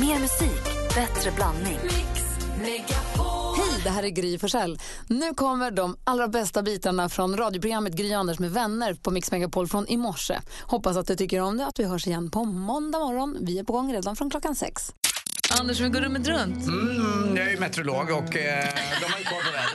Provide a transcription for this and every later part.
Mer musik, bättre blandning. Hej, det här är Gry Forssell. Nu kommer de allra bästa bitarna från radioprogrammet Gry Anders med vänner på Mix Megapol från i morse. Hoppas att du tycker om det att vi hörs igen på måndag morgon. Vi är på gång redan från klockan sex. Anders, vi går rummet runt. Mm, jag är ju meteorolog och eh, de har ju koll på vädret.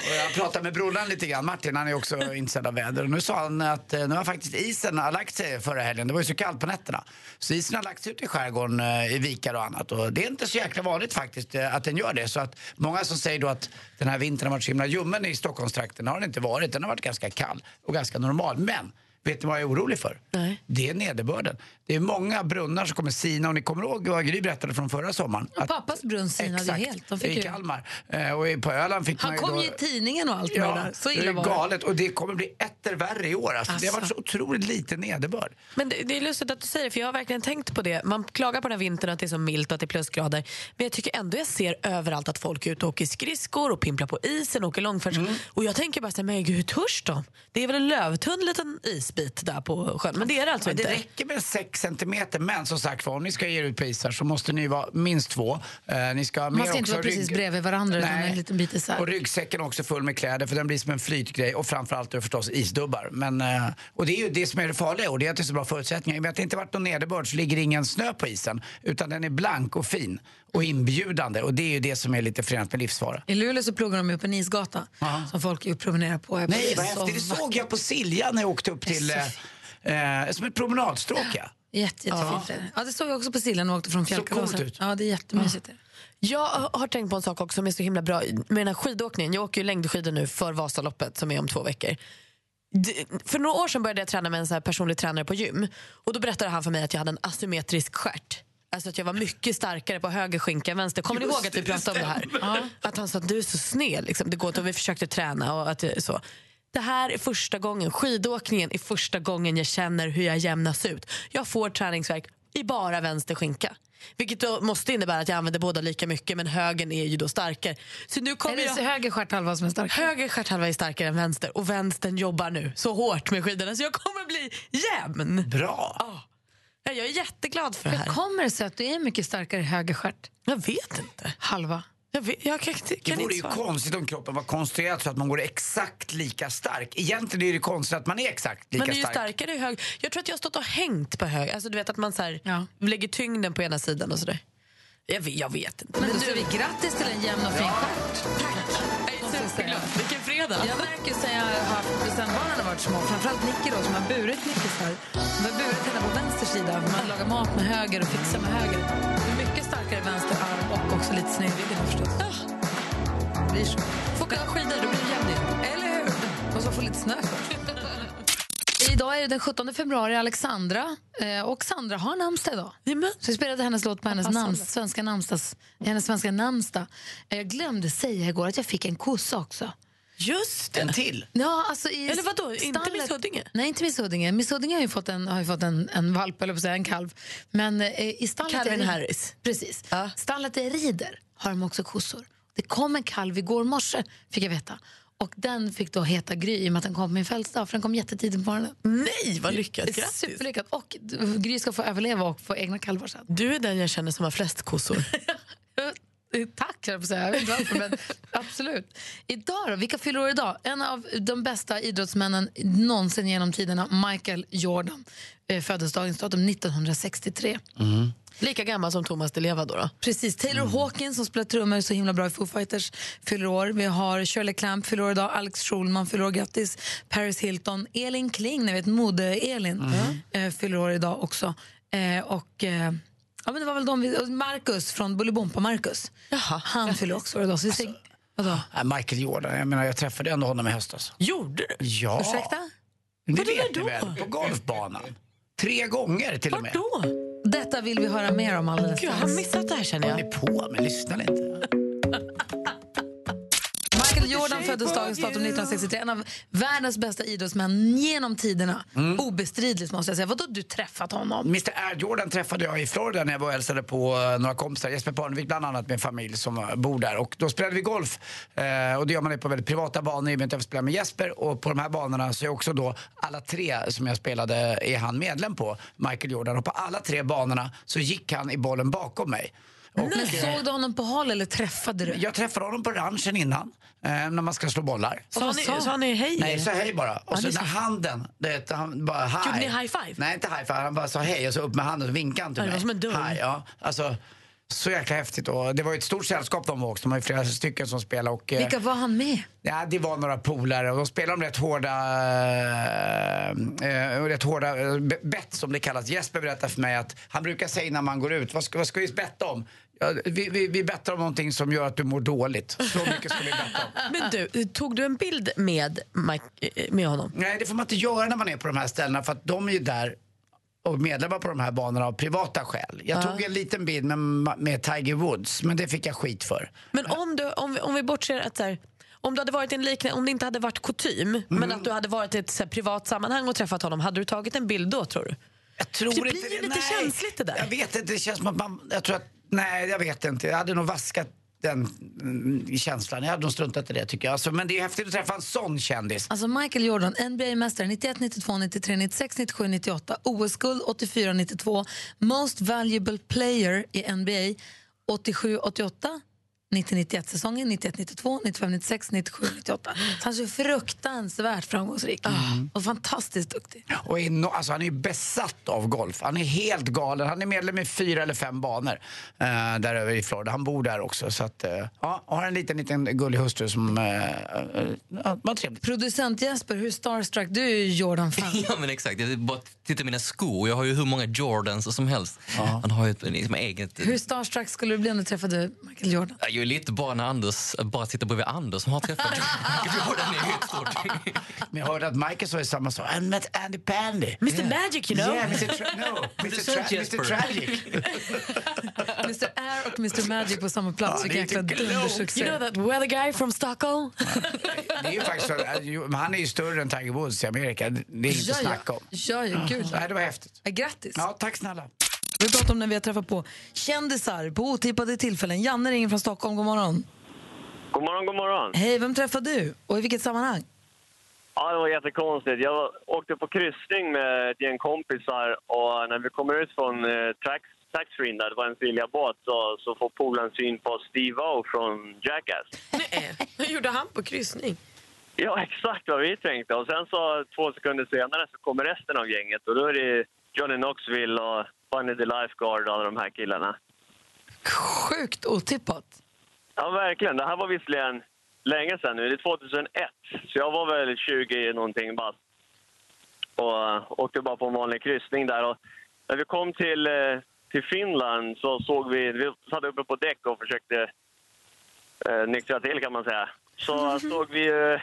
Och jag pratade med brorsan lite grann, Martin, han är också intresserad av väder. Och nu sa han att eh, nu har faktiskt isen har lagt sig förra helgen. Det var ju så kallt på nätterna. Så isen har lagt sig ut i skärgården eh, i vikar och annat. Och det är inte så jäkla vanligt faktiskt eh, att den gör det. Så att många som säger då att den här vintern har varit så himla ljummen i Stockholmstrakten har den inte varit. Den har varit ganska kall och ganska normal. Men Vet ni vad jag är orolig för? Nej. Det är nederbörden. Det är många brunnar som kommer sina och ni kommer ihåg vad Gry berättade från förra sommaren? Och pappas brunn sinade Exakt, helt. De fick i. Kalmar. Eh, och på Öland fick Han man ju kom då... ju i tidningen och allt med det där. Så det illa är var det. galet och det kommer bli etter värre i år. Alltså. Det har varit så otroligt lite nederbörd. Men det, det är lustigt att du säger det, för jag har verkligen tänkt på det. Man klagar på den här vintern att det är så milt och att det är plusgrader. Men jag tycker ändå jag ser överallt att folk är ute och åker skridskor och pimplar på isen och åker långfärds. Mm. Och jag tänker bara så här, men gud, hur törs de? Det är väl en lövtunn liten isbit där på sjön, men det är det alltså det inte. räcker med 6 centimeter. Men som sagt om ni ska ge ut på isar så måste ni vara minst två. Eh, ni ska ha Man ska inte vara precis rygg- bredvid varandra utan en liten bit isär. Och ryggsäcken är också full med kläder för den blir som en flytgrej och framförallt är förstås isdubbar. Men, eh, och det är ju det som är det farliga och det är att det är så bra förutsättningar. I och med att det inte varit någon nederbörd så ligger ingen snö på isen utan den är blank och fin och inbjudande och det är ju det som är lite förenat med livsfara. I Luleå så pluggar de ju på en isgata som folk ju promenerar på. Nej, vad så häftigt. Det såg jag på Silja när jag åkte upp till... Eh, eh, som ett promenadstråk, ja. Jätte, jättefint. Ja. ja, det såg jag också på Siljan och åkte från fjällkalaset. coolt ut. Ja, det är jättemysigt. Jag har tänkt på en sak också som är så himla bra med den här skidåkningen. Jag åker ju längdskidor nu för Vasaloppet som är om två veckor. För några år sedan började jag träna med en så här personlig tränare på gym. Och Då berättade han för mig att jag hade en asymmetrisk stjärt. Alltså att jag var mycket starkare på höger skinka än vänster. Kommer ni Just ihåg att vi pratade om det här? Att han sa att du är så sned. Liksom. Det går inte. Och vi försökte träna. Och att det, så. Det här är första gången, skidåkningen är första gången jag känner hur jag jämnas ut. Jag får träningsverk i bara vänster skinka. Vilket då måste innebära att jag använder båda lika mycket men högern är ju då starkare. Så nu Är kommer det jag... höger stjärthalva som är stark? Höger stjärthalva är starkare än vänster och vänstern jobbar nu så hårt med skidorna så jag kommer bli jämn. Bra. Ja, Jag är jätteglad för det Hur här. kommer det sig att du är mycket starkare i höger stjärt? Jag vet inte. Halva. Jag, vet, jag kan, inte- Det kan vore inte ju konstigt om kroppen var konstruerad så att man går exakt lika stark. Egentligen är det konstigt att man är exakt lika Man är ju stark. starkare i höger. Jag tror att jag har stått och hängt på höger. Alltså du vet att man så här, Ja. lägger tyngden på ena sidan och sådär. Jag vet, jag vet inte. Men Men säger vi grattis till en jämn och fin stjärt. jag är jätteglad. Fredag. Jag märker sen jag har haft, sen barnen har varit små, framförallt Nicky då som har burit Nickisar. De har burit henne på vänster sida, man lagar mat med höger och fixar med höger. Det är mycket starkare vänster arm och också lite sned i ryggen förstås. Det blir så. Får åka skidor, då blir det jämn igen. Eller hur? Och så få lite snö först. Idag är det den 17 februari, Alexandra. Eh, och Sandra har namnsdag idag. Jamen. Så vi spelade hennes låt på hennes namns, svenska namnsdags, hennes svenska namnsdag. Eh, Jag glömde säga igår att jag fick en kossa också. Just det. En till. Ja, alltså i Eller vadå, inte Miss Huddinge? Nej, inte Miss Huddinge. Miss Huddinge har ju fått en, har ju fått en, en valp, eller säga, en kalv. Men eh, i stallet... Calvin Harris. Precis. Ja. Stallet där jag rider har de också kossor. Det kom en kalv igår morse, fick jag veta. Och den fick då heta Gry i och med att den kom min födelsedag, för den kom jättetidigt på morgonen. Nej, vad lyckat. Grattis. Superlyckat. Och Gry ska få överleva och få egna kalvar sen. Du är den jag känner som har flest kossor. Eh, Tack, jag säga. Jag vet inte varför, men absolut. Idag då, vilka fyller år idag? En av de bästa idrottsmännen någonsin genom tiderna, Michael Jordan, eh, föddes dagens datum 1963. Lika gammal som Thomas Di Leva då. då. Precis. Taylor Hawkins som spelar trummor så himla bra i Foo Fighters fyller år. Vi har Shirley Clamp fyller år idag, Alex Schulman fyller år, grattis. Paris Hilton, Elin Kling, ni vet mode-Elin, eh, fyller år idag också. Och... Ja, men det var väl de vi, Marcus från Bolibompa Marcus. Jaha. Han fyller också år idag. Så vi vadå? Äh, Michael Jordan, jag menar jag träffade ändå honom i höstas. Gjorde du? Ja. Ursäkta? Det vet ni väl? På golfbanan. Tre gånger till och med. Då? Detta vill vi höra mer om alldeles Gud, jag har strax. missat det här känner Håll jag. ni på med? Lyssna inte. Föddes dagens datum 1963. En av världens bästa idrottsmän genom tiderna. Mm. Obestridligt måste jag säga. Vadå du träffat honom? Mr Air Jordan träffade jag i Florida när jag var och hälsade på eh, några kompisar. Jesper Parnevik bland annat med familj som eh, bor där. Och då spelade vi golf. Eh, och det gör man på väldigt privata banor i och med att jag spelar med Jesper. Och på de här banorna så är också då alla tre som jag spelade är han medlem på, Michael Jordan. Och på alla tre banorna så gick han i bollen bakom mig. Och, Men såg du honom på håll eller träffade du? jag träffade honom på ranchen innan, eh, när man ska slå bollar. Sa ni, sa ni hej? Nej, så hej bara. Och den sa- handen, det, han bara hej. Gjorde ni high five? Nej, inte high five. Han bara sa hej och så upp med handen och vinkade han till Ja, det mig. var som en dörr. Hej, ja. Alltså, så jäkla häftigt. Och det var ju ett stort sällskap de var också. De var flera stycken som spelade. Och, eh, Vilka var han med? Ja, det var några polare och de spelade de rätt hårda, eh, rätt hårda be- bett som det kallas. Jesper berättade för mig att han brukar säga när man går ut, vad ska, vad ska vi betta om? Ja, vi, vi, vi bettar om någonting som gör att du mår dåligt. Så mycket ska vi betta om. Men du, tog du en bild med, Mike, eh, med honom? Nej, det får man inte göra när man är på de här ställena för att de är ju där och medlemmar på de här banorna av privata skäl. Jag tog en liten bild med, med Tiger Woods, men det fick jag skit för. Men om, du, om, vi, om vi bortser att så här, om du hade varit en liknande, om det inte hade varit kutym men att du hade varit i ett så här, privat sammanhang och träffat honom, hade du tagit en bild då tror du? Jag tror Det blir inte ju lite nej. känsligt det där. Jag vet inte, det känns som att man, jag tror att, nej jag vet inte. Jag hade nog vaskat den mm, känslan. Jag hade nog struntat i det tycker jag. Alltså, men det är häftigt att träffa en sån kändis. Alltså Michael Jordan, NBA-mästare 91, 92, 93, 96, 97, 98, OS-guld 84, 92, Most Valuable Player i NBA 87, 88, 90, 91 säsongen, 91, 92, 95, 96, 97, 98. Så han är så fruktansvärt framgångsrik och fantastiskt duktig. Och är no, alltså, han är ju besatt av golf. Han är helt galen. Han är medlem i fyra eller fem banor eh, där över i Florida. Han bor där också. Så att, eh, ja, och har en liten, liten gullig hustru som uh, uh, var trevligt. Producent Jesper, hur starstruck? Du är ju Jordan-fan. Ja men exakt, jag bara titta mina skor. Jag har ju hur många Jordans som helst. Han har ju ett liksom, eget... Hur starstruck skulle du bli om du träffade Michael Jordan? Jag ju lite bara när Anders, bara sitta bredvid Anders som har träffat Jordan är stort. Men jag hörde att Michael sa samma sak. I met Andy Pandy. Mr Magic you know? Yeah, Mr. Tra- no, Mr. Tra- Mr. Tragic. Mr Air och Mr Magic på samma plats. Vilken det är jäkla dundersuccé. You know that weather guy from Stockholm? Det är ju faktiskt så, han är ju större än Tiger Woods i Amerika. Det är inget Ja, att snacka om. Ja, ja, gud. Det var häftigt. Grattis! Ja, tack snälla. Vi pratar om när vi har träffat på kändisar på otippade tillfällen. Janne ringer från Stockholm. God morgon. God morgon, god morgon. Hej, vem träffar du och i vilket sammanhang? Ja, det var jättekonstigt. Jag åkte på kryssning med ett gäng kompisar och när vi kommer ut från eh, taxfree där det var en Silja-båt så, så får polaren syn på Steve-O från Jackass. Nej, vad gjorde han på kryssning? Ja, exakt vad vi tänkte. Och sen så två sekunder senare så kommer resten av gänget och då är det Johnny Knoxville och Bunny the Lifeguard och alla de här killarna. Sjukt otippat. Ja, verkligen. Det här var visserligen länge sedan nu. Det är 2001. Så jag var väl 20 någonting bast. Och uh, åkte bara på en vanlig kryssning där. Och när vi kom till, eh, till Finland så såg vi... Vi satt uppe på däck och försökte uh, nyktra till kan man säga. Så såg vi eh,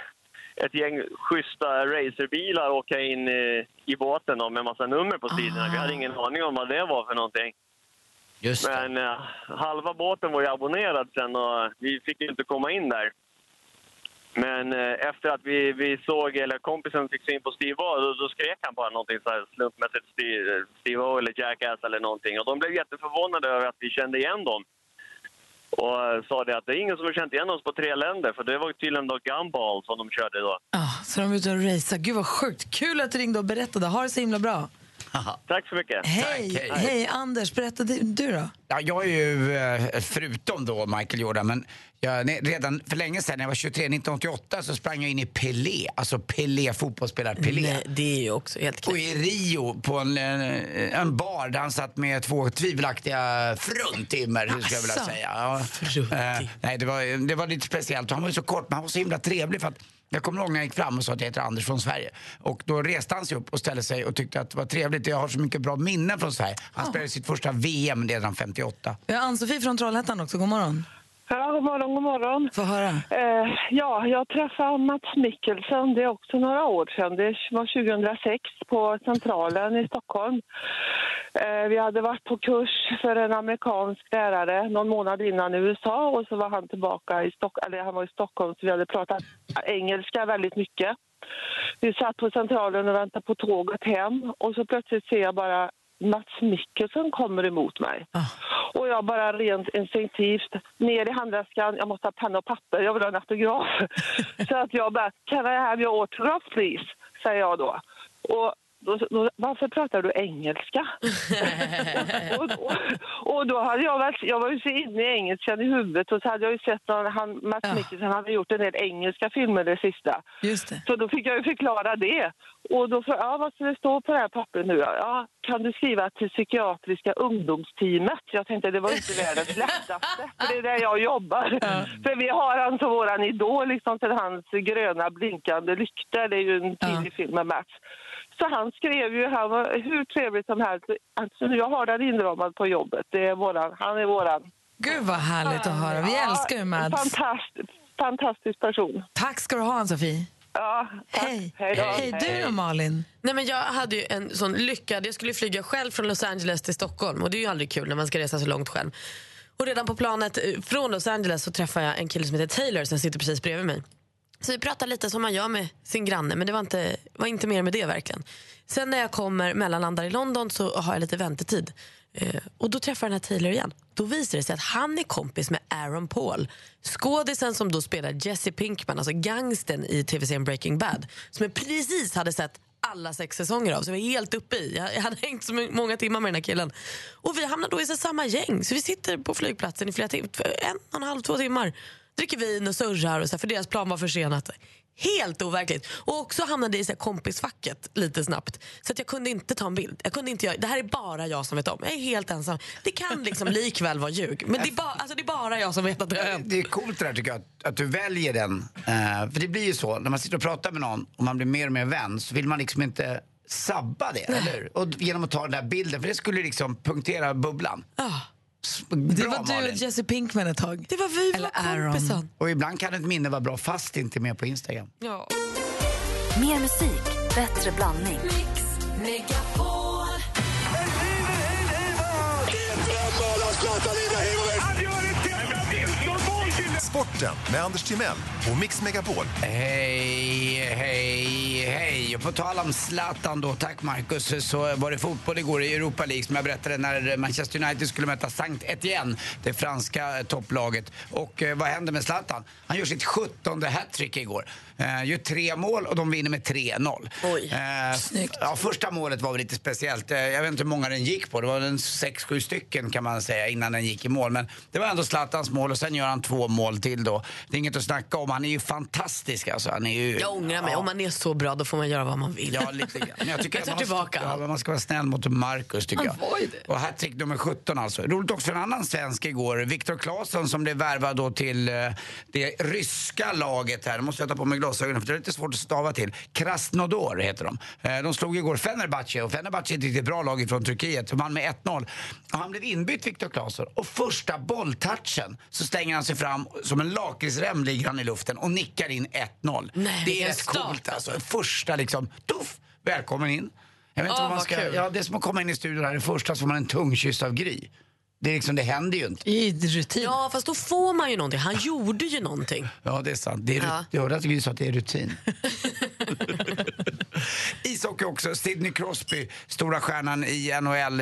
ett gäng schyssta racerbilar åka in i, i båten då, med massa nummer på sidorna. Vi hade ingen aning om vad det var för någonting. Just. Men eh, halva båten var ju abonnerad sen och vi fick inte komma in där. Men eh, efter att vi, vi såg, eller kompisen fick syn på Steve-O, då, då skrek han bara någonting så här slumpmässigt, Steve- Steve-O eller Jackass eller någonting. Och de blev jätteförvånade över att vi kände igen dem. Och eh, sa det att det är ingen som har känt igen oss på tre länder, för det var tydligen då Gumball som de körde då. Ah, så de är ute och racear. Gud vad sjukt. Kul att du ringde och berättade. Ha det så himla bra. Tack så mycket. Hej, hej. hej Anders. Berätta du, du då. Ja, jag är ju, eh, förutom då Michael Jordan, men jag, redan för länge sedan, när jag var 23, 1988, så sprang jag in i Pelé. Alltså Pelé, fotbollsspelare Pelé. Nej, det är ju också helt Och klart. i Rio på en, eh, en bar där han satt med två tvivelaktiga fruntimmer, hur ska jag vilja säga. Ja. Eh, nej, det var, det var lite speciellt. Han var ju så kort, men han var så himla trevlig. För att jag kommer ihåg när jag gick fram och sa att jag heter Anders från Sverige. Och då reste han sig upp och ställde sig och tyckte att det var trevligt. Jag har så mycket bra minnen från Sverige. Han spelade sitt första VM redan 58. Vi har Ann-Sofie från Trollhättan också. God morgon. Ja, god morgon, god morgon. Få höra. Eh, ja, jag träffade Mats Mikkelsen, det är också några år sedan. Det var 2006 på Centralen i Stockholm. Eh, vi hade varit på kurs för en amerikansk lärare någon månad innan i USA och så var han tillbaka i Stockholm, eller han var i Stockholm så vi hade pratat engelska väldigt mycket. Vi satt på Centralen och väntade på tåget hem och så plötsligt ser jag bara Mats Mikkelsen kommer emot mig. Och jag bara rent instinktivt ner i handväskan, jag måste ha penna och papper, jag vill ha en autograf. så att jag bara, can I have your autograph please? Säger jag då. Och då, då, varför pratar du engelska? och, och, och då hade jag, väl, jag var ju så inne i engelskan i huvudet och så hade jag ju sett någon, han, Mats Ja. Mikkelsen hade gjort en del engelska filmer det sista. Just det. Så då fick jag ju förklara det. Och då frågade jag, ja, vad ska det stå på det här pappret nu då? Ja, kan du skriva till psykiatriska ungdomsteamet? Jag tänkte det var inte världens lättaste, för det är där jag jobbar. För vi har han som våran idol, liksom till hans gröna blinkande lyktor. Det är ju en tidig film med Mats. Så han skrev ju, han var hur trevligt som helst. Alltså, jag har den inramad på jobbet. Det är våran, han är våran. Gud vad härligt att höra. Vi Ja, älskar ju Mads. Fantastisk, fantastisk person. Tack ska du ha Ann-Sofie. Ja, tack. Hej. Hej då. Hej du då Malin. Nej, men jag hade ju en sån lyckad... Jag skulle flyga själv från Los Angeles till Stockholm och det är ju aldrig kul när man ska resa så långt själv. Och redan på planet eh, från Los Angeles så träffar jag en kille som heter Taylor som sitter precis bredvid mig. Så vi pratade lite som man gör med sin granne men det var inte, var inte mer med det verkligen. Sen när jag kommer mellanlandar i London så har jag lite väntetid. Eh, och då träffar jag den här Taylor igen. Då visar det sig att han är kompis med Aaron Paul. Skådisen som då spelar Jesse Pinkman, alltså gangsten i tv-serien Breaking Bad. Som jag precis hade sett alla sex säsonger av, så jag var helt uppe i. Jag jag hade hängt så många timmar med den här killen. Och vi hamnar då i så samma gäng, så vi sitter på flygplatsen i flera timmar, en och en halv, två timmar. Dricker vin och surrar, och så här, för deras plan var försenat. Helt overkligt. Och också hamnade i så kompisfacket lite snabbt. Så att jag kunde inte ta en bild. Jag kunde inte göra, det här är bara jag som vet om. Jag är helt ensam. Det kan liksom likväl vara ljug. Men det är, ba, alltså det är bara jag som vet att det har hänt. Det är coolt det där tycker jag, att, att du väljer den. Eh, för det blir ju så, när man sitter och pratar med någon och man blir mer och mer vän så vill man liksom inte sabba det, eller? Och genom att ta den där bilden, för det skulle liksom punktera bubblan. S- Det Bra var du Malin. och Jesse Pinkman ett tag. det var vi, Eller var Aaron. kompisar. Och ibland kan ett minne vara bra fast det inte är med på Instagram. Ja. Mer musik, bättre blandning. Sporten med Anders Timell och Mix Megapol. Hej, hej, hej. Och på tal om Zlatan då, tack Marcus, så var det fotboll igår i Europa League som jag berättade när Manchester United skulle möta Sankt Etienne, det franska topplaget. Och eh, vad hände med Zlatan? Han gör sitt 17 hattrick igår. Eh, gör tre mål och de vinner med 3-0. Oj. Eh, ja, första målet var väl lite speciellt. Eh, jag vet inte hur många den gick på. Det var en 6-7 stycken kan man säga innan den gick i mål. Men det var ändå Zlatans mål och sen gör han två mål till då. Det är inget att snacka om. Han är ju fantastisk alltså. Han är ju, Jag ångrar mig. Ja. Om man är så bra då får man göra vad man vill. Ja, lite grann. Men jag tycker Jag tar att man, tillbaka ja, men man ska vara snäll mot Marcus tycker Han jag. var ju det. Och hattrick nummer 17 alltså. Roligt också för en annan svensk igår. Viktor Claesson som blev värvad då till eh, det ryska laget här. Nu måste jag ta på mig glasögonen för det är lite svårt att stava till. Krasnodar heter de. Eh, de slog igår Fenerbahce och Fenerbahce är ett riktigt bra lag från Turkiet. De vann med 1-0. Och han blev inbytt Viktor Claesson och första bolltouchen så stänger han sig fram som en lakritsrem ligger han i luften och nickar in 1-0. Nej, det är coolt alltså. Första liksom, tuff, välkommen in. Jag vet inte Åh, vad man ska, kul. ja, det är som att komma in i studion här, det första så får man en tung kyss av Gry. Det, är liksom, det händer ju inte. I rutin. Ja, fast då får man ju någonting. Han gjorde ju någonting. Ja, det är sant. Det är, Ja. ja. Jag hörde att Gry sa att det är rutin. Ishockey också. Sidney Crosby, stora stjärnan i NHL,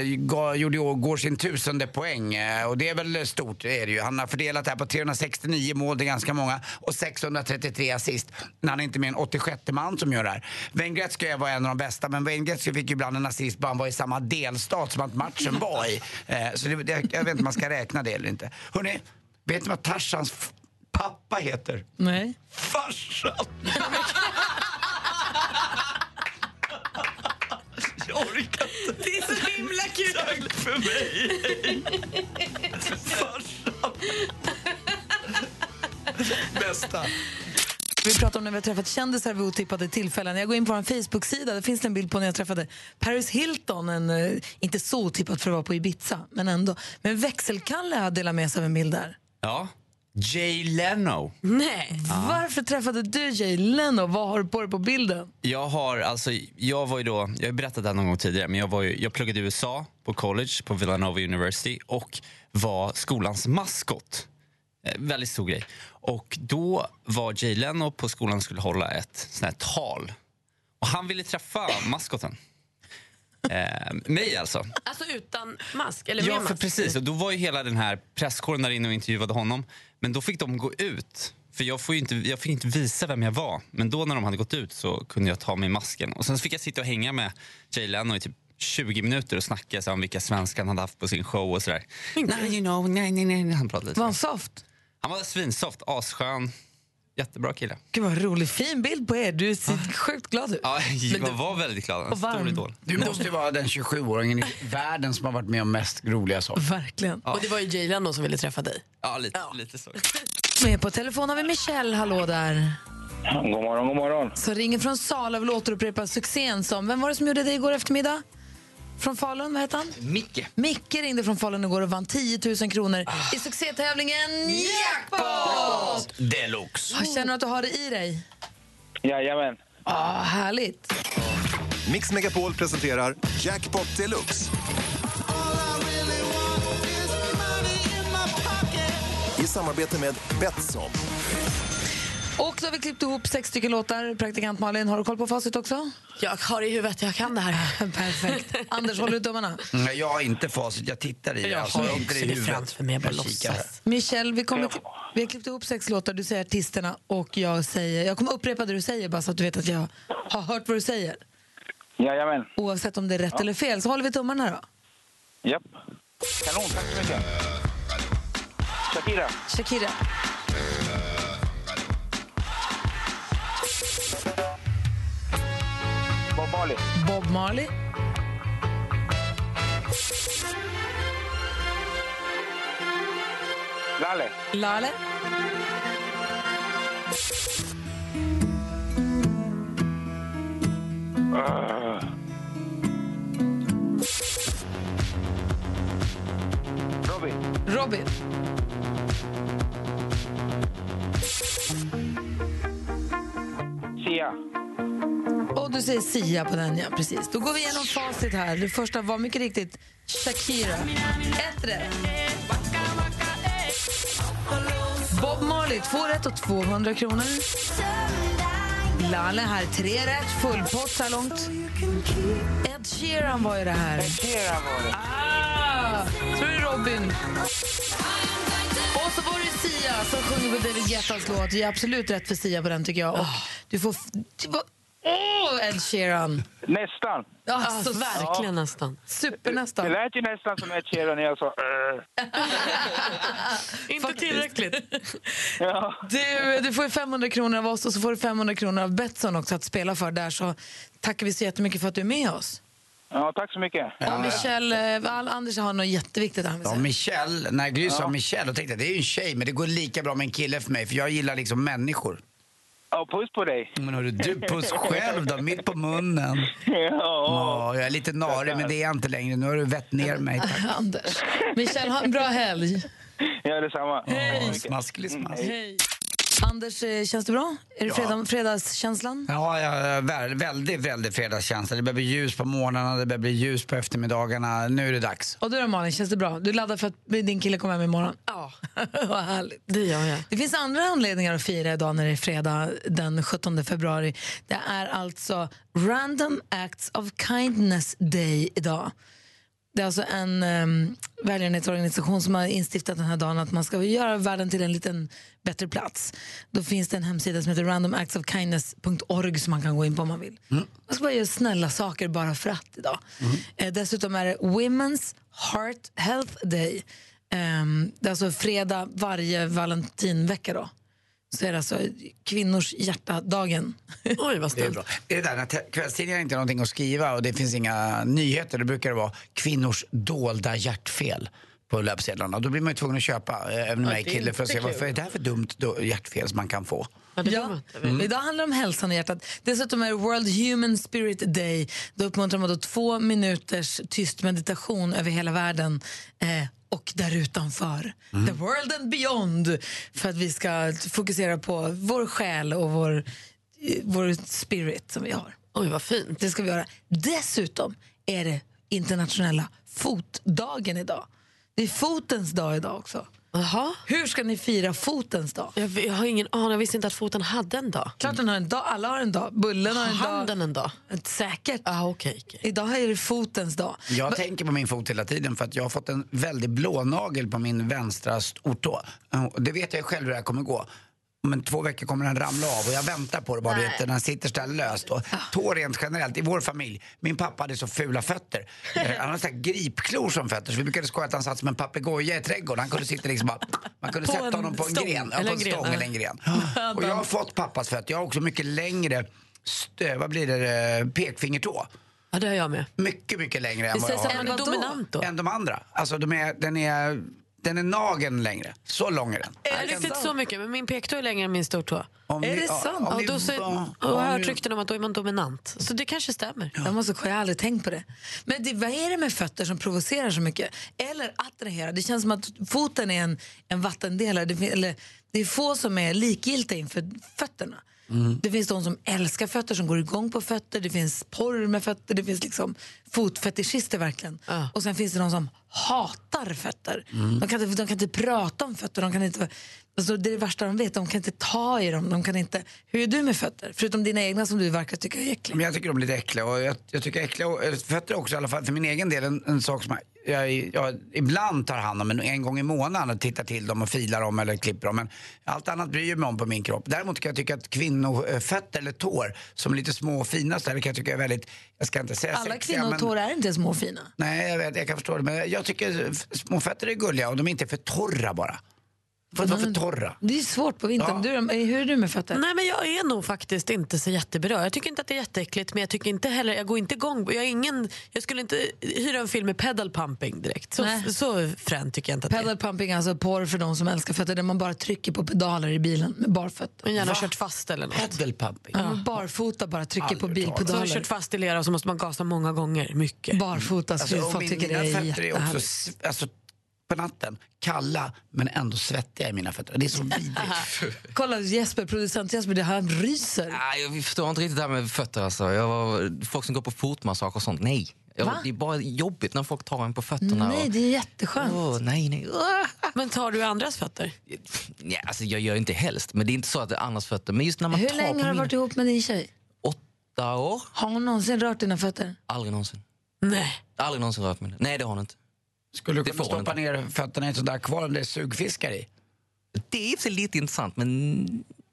gjorde år går sin tusende poäng. Eh, Och det är väl stort, det är det ju. Han har fördelat det här på 369 mål, det är ganska många, och 633 assist. När han är inte mer än 86 man som gör det här. Wayne Gretzky var en av de bästa, men Wayne Gretzky fick ju ibland en assist bara han var i samma delstat som att matchen var i. Eh, Så det, jag vet inte om man ska räkna det eller inte. Hörrni, vet ni vad Tarzans pappa heter? Nej. Farsan! Jag orkar inte. Det är så himla kul! Tack för mig! Farsan! Bästa. Vi pratar om när vi har träffat kändisar vid otippade tillfällen. Jag går in på vår Facebook-sida. Där finns det en bild på när jag träffade Paris Hilton. En, eh, inte så otippat för att vara på Ibiza, men ändå. Men växelkalle har delat med sig av en bild där. Ja, Jay Leno. Nej. Varför träffade du Jay Leno? Vad har du på dig på bilden? Jag har alltså, jag var ju då, jag har berättat det här någon gång tidigare, men jag, var ju, jag pluggade i USA på college på Villanova University och var skolans maskot. Eh, väldigt stor grej. Och då var Jay Leno på skolan och skulle hålla ett sånt här tal. Och han ville träffa maskoten. Eh, mig alltså. Alltså utan mask? Eller Ja, med för mask? precis. Och då var ju hela den här presskåren där inne och intervjuade honom. Men då fick de gå ut. För jag, får inte, jag fick inte visa vem jag var. Men då när de hade gått ut så kunde jag ta mig masken. Och sen fick jag sitta och hänga med Jay Leno i typ 20 minuter och snacka så, om vilka svenskar han hade haft på sin show och sådär. Nej, you know, nej, nej, nej. Han pratade lite. Var han soft? Han var svinsoft, asskön. Jättebra kille. Gud vad rolig, fin bild på er. Du ser sjukt glad ut. Ja, Men jag du- var väldigt glad. En och varm. stor idol. Du måste ju vara den 27-åringen i världen som har varit med om mest roliga saker. Verkligen. Och det var ju Jay Leno som ville träffa dig. Ja, lite, lite så. Med på telefon har vi Michelle, hallå där. God morgon, god morgon. Så ringer från Sala och vill återupprepa succén som... Vem var det som gjorde det igår eftermiddag? Från Falun, vad heter han? Micke. Micke ringde från Falun igår och vann 10 000 kronor i succétävlingen Jackpot! Deluxe. Känner du att du har det i dig? Jajamän. Ja, härligt. Mix Megapol presenterar Jackpot Deluxe. I samarbete med Betsson. Och så har vi klippt ihop sex stycken låtar. Praktikant Malin, har du koll på facit också? Jag har i huvudet, jag kan det här. Perfekt. Anders, håller du tummarna? Mm, Jag har inte facit, jag tittar i det. Jag Alltså, har inte också i det huvudet. framför mig, jag bara låtsas. Michelle, vi, kommer, vi har klippt ihop sex låtar. Du säger artisterna och jag säger... Jag kommer upprepa det du säger bara så att du vet att jag har hört vad du säger. Jajamän. Oavsett om det är rätt eller fel. Så håller vi tummarna då. Japp. Kanon, tack så mycket. Shakira. Shakira. Bob Marley. Bob Marley. Lalle. Lale. Uh. Robin. Robin. Sia. Du säger Sia på den, ja. Precis. Då går vi igenom facit här. Det första var mycket riktigt Shakira. Ett rätt. Bob Marley, två rätt och 200 kronor. Lalle här, tre rätt. Full pott så här långt. Ed Sheeran var ju det här. Sheeran var det. Ah, är det Robin. Och så var det Sia som sjunger på David Guettas låt. Det är absolut rätt för Sia på den tycker jag. Och du får... Åh, Ed Sheeran! Nästan. Alltså, verkligen nästan. Supernästan. Det lät ju nästan som Ed Sheeran när jag sa uh. Inte tillräckligt. ja. Du, du får ju 500 kronor av oss och så får du 500 kronor av Betsson också att spela för där. Så tackar vi så jättemycket för att du är med oss. ja, tack så mycket. Och Michelle, eh, Anders har något jätteviktigt han vill Ja, säga. Michelle, när Gry sa Michelle, då tänkte jag det är ju en tjej men det går lika bra med en kille för mig för jag gillar liksom människor. Ja, puss på dig. Men hörru, du puss själv då, mitt på munnen. Ja. Ja, jag är lite narig men det är jag inte längre. Nu har du vett ner mig. Tack. Anders. Michelle, ha en bra helg. Ja, detsamma. Ja, smasklig smask. Hej. Anders, eh, känns det bra? Är det fredag, fredagskänslan? Ja, ja, vä- väldigt, väldigt fredagskänsla. Det börjar bli ljus på morgnarna, det börjar bli ljus på eftermiddagarna. Nu är det dags. Och du då Malin, känns det bra? Du laddar för att din kille kommer hem imorgon? Ja, Vad härligt. det gör jag. Det finns andra anledningar att fira idag när det är fredag den 17 februari. Det är alltså Random Acts of Kindness Day idag. Det är alltså en um, välgörenhetsorganisation som har instiftat den här dagen att man ska göra världen till en liten bättre plats. Då finns det en hemsida som heter randomactsofkindness.org som man kan gå in på om man vill. Man ska bara göra snälla saker bara för att idag. Eh, dessutom är det Women's Heart Health Day. Ehm, det är alltså fredag varje valentinvecka då. Så är det alltså kvinnors hjärtadagen. Oj, vad Det är snällt. bra. Det är det där när kvällstidningar inte har någonting att skriva och det finns inga nyheter, då brukar det vara kvinnors dolda hjärtfel på löpsedlarna. Då blir man ju tvungen att köpa, eh, även om jag är kille, för att se varför är det här för dumt hjärtfel som man kan få. Ja. Mm. Idag handlar det om hälsan i hjärtat. Dessutom är det World Human Spirit Day. Då uppmuntrar man då två minuters tyst meditation över hela världen. Eh, och där utanför. The world and beyond. För att vi ska fokusera på vår själ och vår, eh, vår spirit som vi har. Oj, vad fint. Det ska vi göra. Dessutom är det internationella fotdagen idag. Det är fotens dag idag också. Jaha. Hur ska ni fira fotens dag? Jag, jag har ingen aning, jag visste inte att foten hade en dag. Klart den har en dag, alla har en dag. Bullen har en Har dag. handen en dag? Säkert. Ah, okay, okay. Idag är det fotens dag. Jag tänker på min fot hela tiden för att jag har fått en väldig blånagel på min vänstra stortå. Det vet jag själv hur det här kommer gå. Om en två veckor kommer den ramla av och jag väntar på det bara. Nej. Vet, den sitter så löst. Och tår rent generellt i vår familj. Min pappa hade så fula fötter. Eh, Han hade så gripklor som fötter så vi brukade skoja att han satt som en papegoja i trädgården. Han kunde sitta liksom bara, man kunde På sätta honom på en stång, gren. Ja, på en gren, stång ja. eller en gren. Och jag har fått pappas fötter. Jag har också mycket längre stö, vad blir det, eh, pekfingertå. Ja, det har jag med. Mycket, mycket längre än vad jag har. är dominant då. Än de andra. Alltså de är, den, är, den är nageln längre. Så lång är den. Inte riktigt så mycket, men min pektå är längre än min stortå. Om Är ni- det ja, sant? ni- då så, ja, och jag har om hört rykten om att då är man dominant. Så det kanske stämmer. Jag måste jag har aldrig tänkt på det. Men det, vad är det med fötter som provocerar så mycket? Eller attraherar? Det känns som att foten är en, en vattendelare. Det, eller, det är få som är likgiltiga inför fötterna. Det finns de som älskar fötter, som går igång på fötter. Det finns porr med fötter. Det finns liksom fotfetischister verkligen. Ja. Och sen finns det de som hatar fötter. De, kan inte, de kan inte prata om fötter. De kan inte, alltså det är det värsta de vet. De kan inte ta i dem. De kan inte, hur är du med fötter? Förutom dina egna som du verkar tycka är äckliga. Men jag tycker de är lite äckliga och jag, jag tycker äckliga och- fötter också i alla fall för min egen del en, en sak som jag, jag, jag ibland tar hand om en, en gång i månaden och tittar till dem och filar dem eller klipper dem. Men allt annat bryr jag mig om på min kropp. Däremot kan jag tycka att kvinnofötter eller tår som är lite små och fina så där, kan jag tycka är väldigt, jag ska inte säga Alla sexiga, men- kvinnotår är inte små och fina. Nej, jag vet, jag kan förstå det. Men jag tycker små fötter är gulliga och de är inte för torra bara. Får inte vara för torra. Det är svårt på vintern. Ja. Du, hur är du med fötter? Nej, men jag är nog faktiskt inte så jättebra. Jag tycker inte att det är jätteäckligt, men jag tycker inte heller, jag går inte igång. Jag, är ingen, jag skulle inte hyra en film med pedal pumping direkt. Så, Nej. så frän tycker jag inte att det är. Pedal pumping är alltså porr för de som älskar fötter där man bara trycker på pedaler i bilen med barfötter. Men gärna Va? kört fast eller något. Pedal pumping. Ja. Barfota bara trycker på Aldrig hört talas Så har bilpedaler. kört fast i lera och så måste man gasa många gånger. Mycket. Barfota, så Alltså, folk min, tycker det mina är också jättehärligt. s- alltså, på natten kalla men ändå svettiga i mina fötter. Det är så vidrigt. Kolla Jesper, producent Jesper, det han ryser. Nej, jag förstår inte riktigt det här med fötter. Alltså. Jag var, folk som går på fotmassage och sånt, nej. Jag, Va? det är bara jobbigt när folk tar en på fötterna. Nej, och, det är jätteskönt. Åh, nej, nej. Men tar du andras fötter? Ja, alltså, jag gör inte helst, men det är inte så att det är andras fötter. Men just när man Hur tar länge har du mina varit ihop med din tjej? åtta år, Har hon någonsin rört dina fötter? aldrig någonsin. Nej. Aldrig någonsin rört mig. Nej, det har hon inte. Skulle du kunna stoppa ner fötterna i ett sånt där kvar om det är sugfiskar i? Det är lite intressant, men...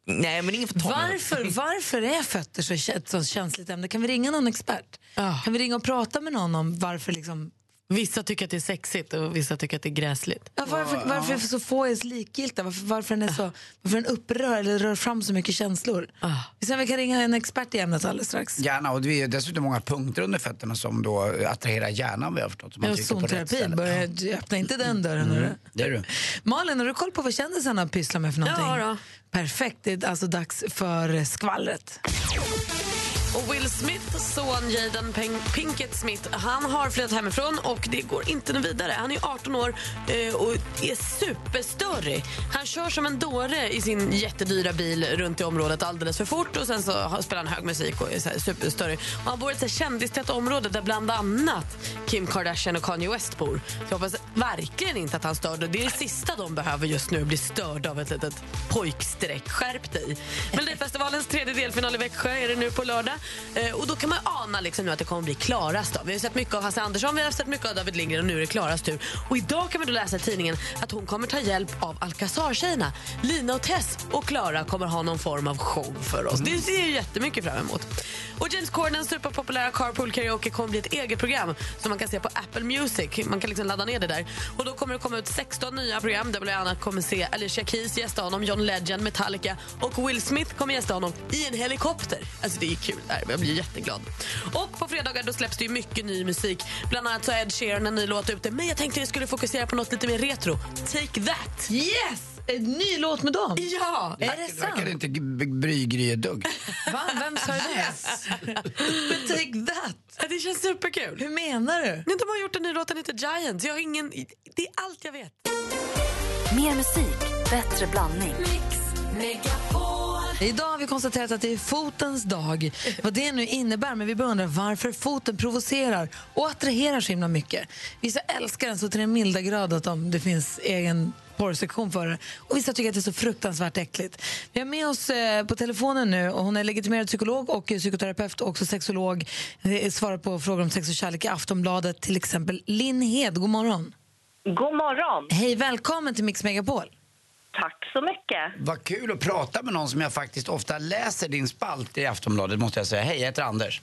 Nej, men ingen får ta mig. Varför, varför är fötter så, ett så känsligt ämne? Kan vi ringa någon expert? Ja. Kan vi ringa och prata med någon om varför liksom Vissa tycker att det är sexigt och vissa tycker att det är gräsligt. Ja, varför, varför är så få är likgiltiga? Varför, varför den är så, varför den upprör eller rör fram så mycket känslor? Ah. Vi kan ringa en expert i ämnet alldeles strax. Gärna, och det är dessutom många punkter under fötterna som då attraherar hjärnan vad jag förstått. Så man Ja, zonterapi, börja, öppna inte den dörren. hörru. Det är du. Malin, har du koll på vad kändisarna pysslar med för någonting? Ja då. Perfekt, det är alltså dags för skvallret. Och Will Smiths son Jaden Pink- Pinkett Smith han har flyttat hemifrån och det går inte vidare. Han är 18 år eh, och är superstörig. Han kör som en dåre i sin jättedyra bil runt i området alldeles för fort och sen så spelar han hög musik och är så superstörig. Och han bor i ett kändistätt område där bland annat Kim Kardashian och Kanye West bor. Så jag hoppas verkligen inte att han stör. Det är det sista de behöver just nu, bli störda av ett litet pojkstreck. Skärp dig! Melodifestivalens tredje delfinal i Växjö är det nu på lördag. Eh, och då kan man ana liksom nu att det kommer bli Klaras dag. Vi har sett mycket av Hasse Andersson, vi har sett mycket av David Lindgren och nu är det Klaras tur. Och idag kan vi då läsa i tidningen att hon kommer ta hjälp av Alcazar-tjejerna. Lina och Tess och Klara kommer ha någon form av show för oss. Det ser jag jättemycket fram emot. Och James Cordens superpopulära Carpool Karaoke kommer bli ett eget program som man kan se på Apple Music. Man kan liksom ladda ner det där. Och då kommer det komma ut 16 nya program där bland annat kommer se Alicia Keys gästa honom, John Legend, Metallica och Will Smith kommer gästa honom i en helikopter. Alltså det är kul där. Jag blir jätteglad. Och på fredagar då släpps det ju mycket ny musik. Bland annat så Ed Sheeran en ny låt ute. Men jag tänkte vi skulle fokusera på något lite mer retro. Take that! Yes! En ny låt med dem? Ja! Är det sant? verkar inte g- bry Gry ett dugg. Va? Vem sa det? Men take that! Det känns superkul. Hur menar du? De har gjort en ny låt, den heter Giant. Jag har ingen... Det är allt jag vet. Mer musik, bättre blandning. Idag har vi konstaterat att det är fotens dag. Vad det nu innebär, men vi undrar varför foten provocerar och attraherar så himla mycket. Vissa älskar den så till den milda grad att de, det finns egen porrsektion för det. Och vissa tycker att det är så fruktansvärt äckligt. Vi har med oss eh, på telefonen nu och hon är legitimerad psykolog och psykoterapeut och också sexolog. Eh, svarar på frågor om sex och kärlek i Aftonbladet till exempel. Linn Hed, god morgon. God morgon. Hej, välkommen till Mix Megapol. Tack så mycket. Vad kul att prata med någon som jag faktiskt ofta läser din spalt i Aftonbladet måste jag säga. Hej, jag heter Anders.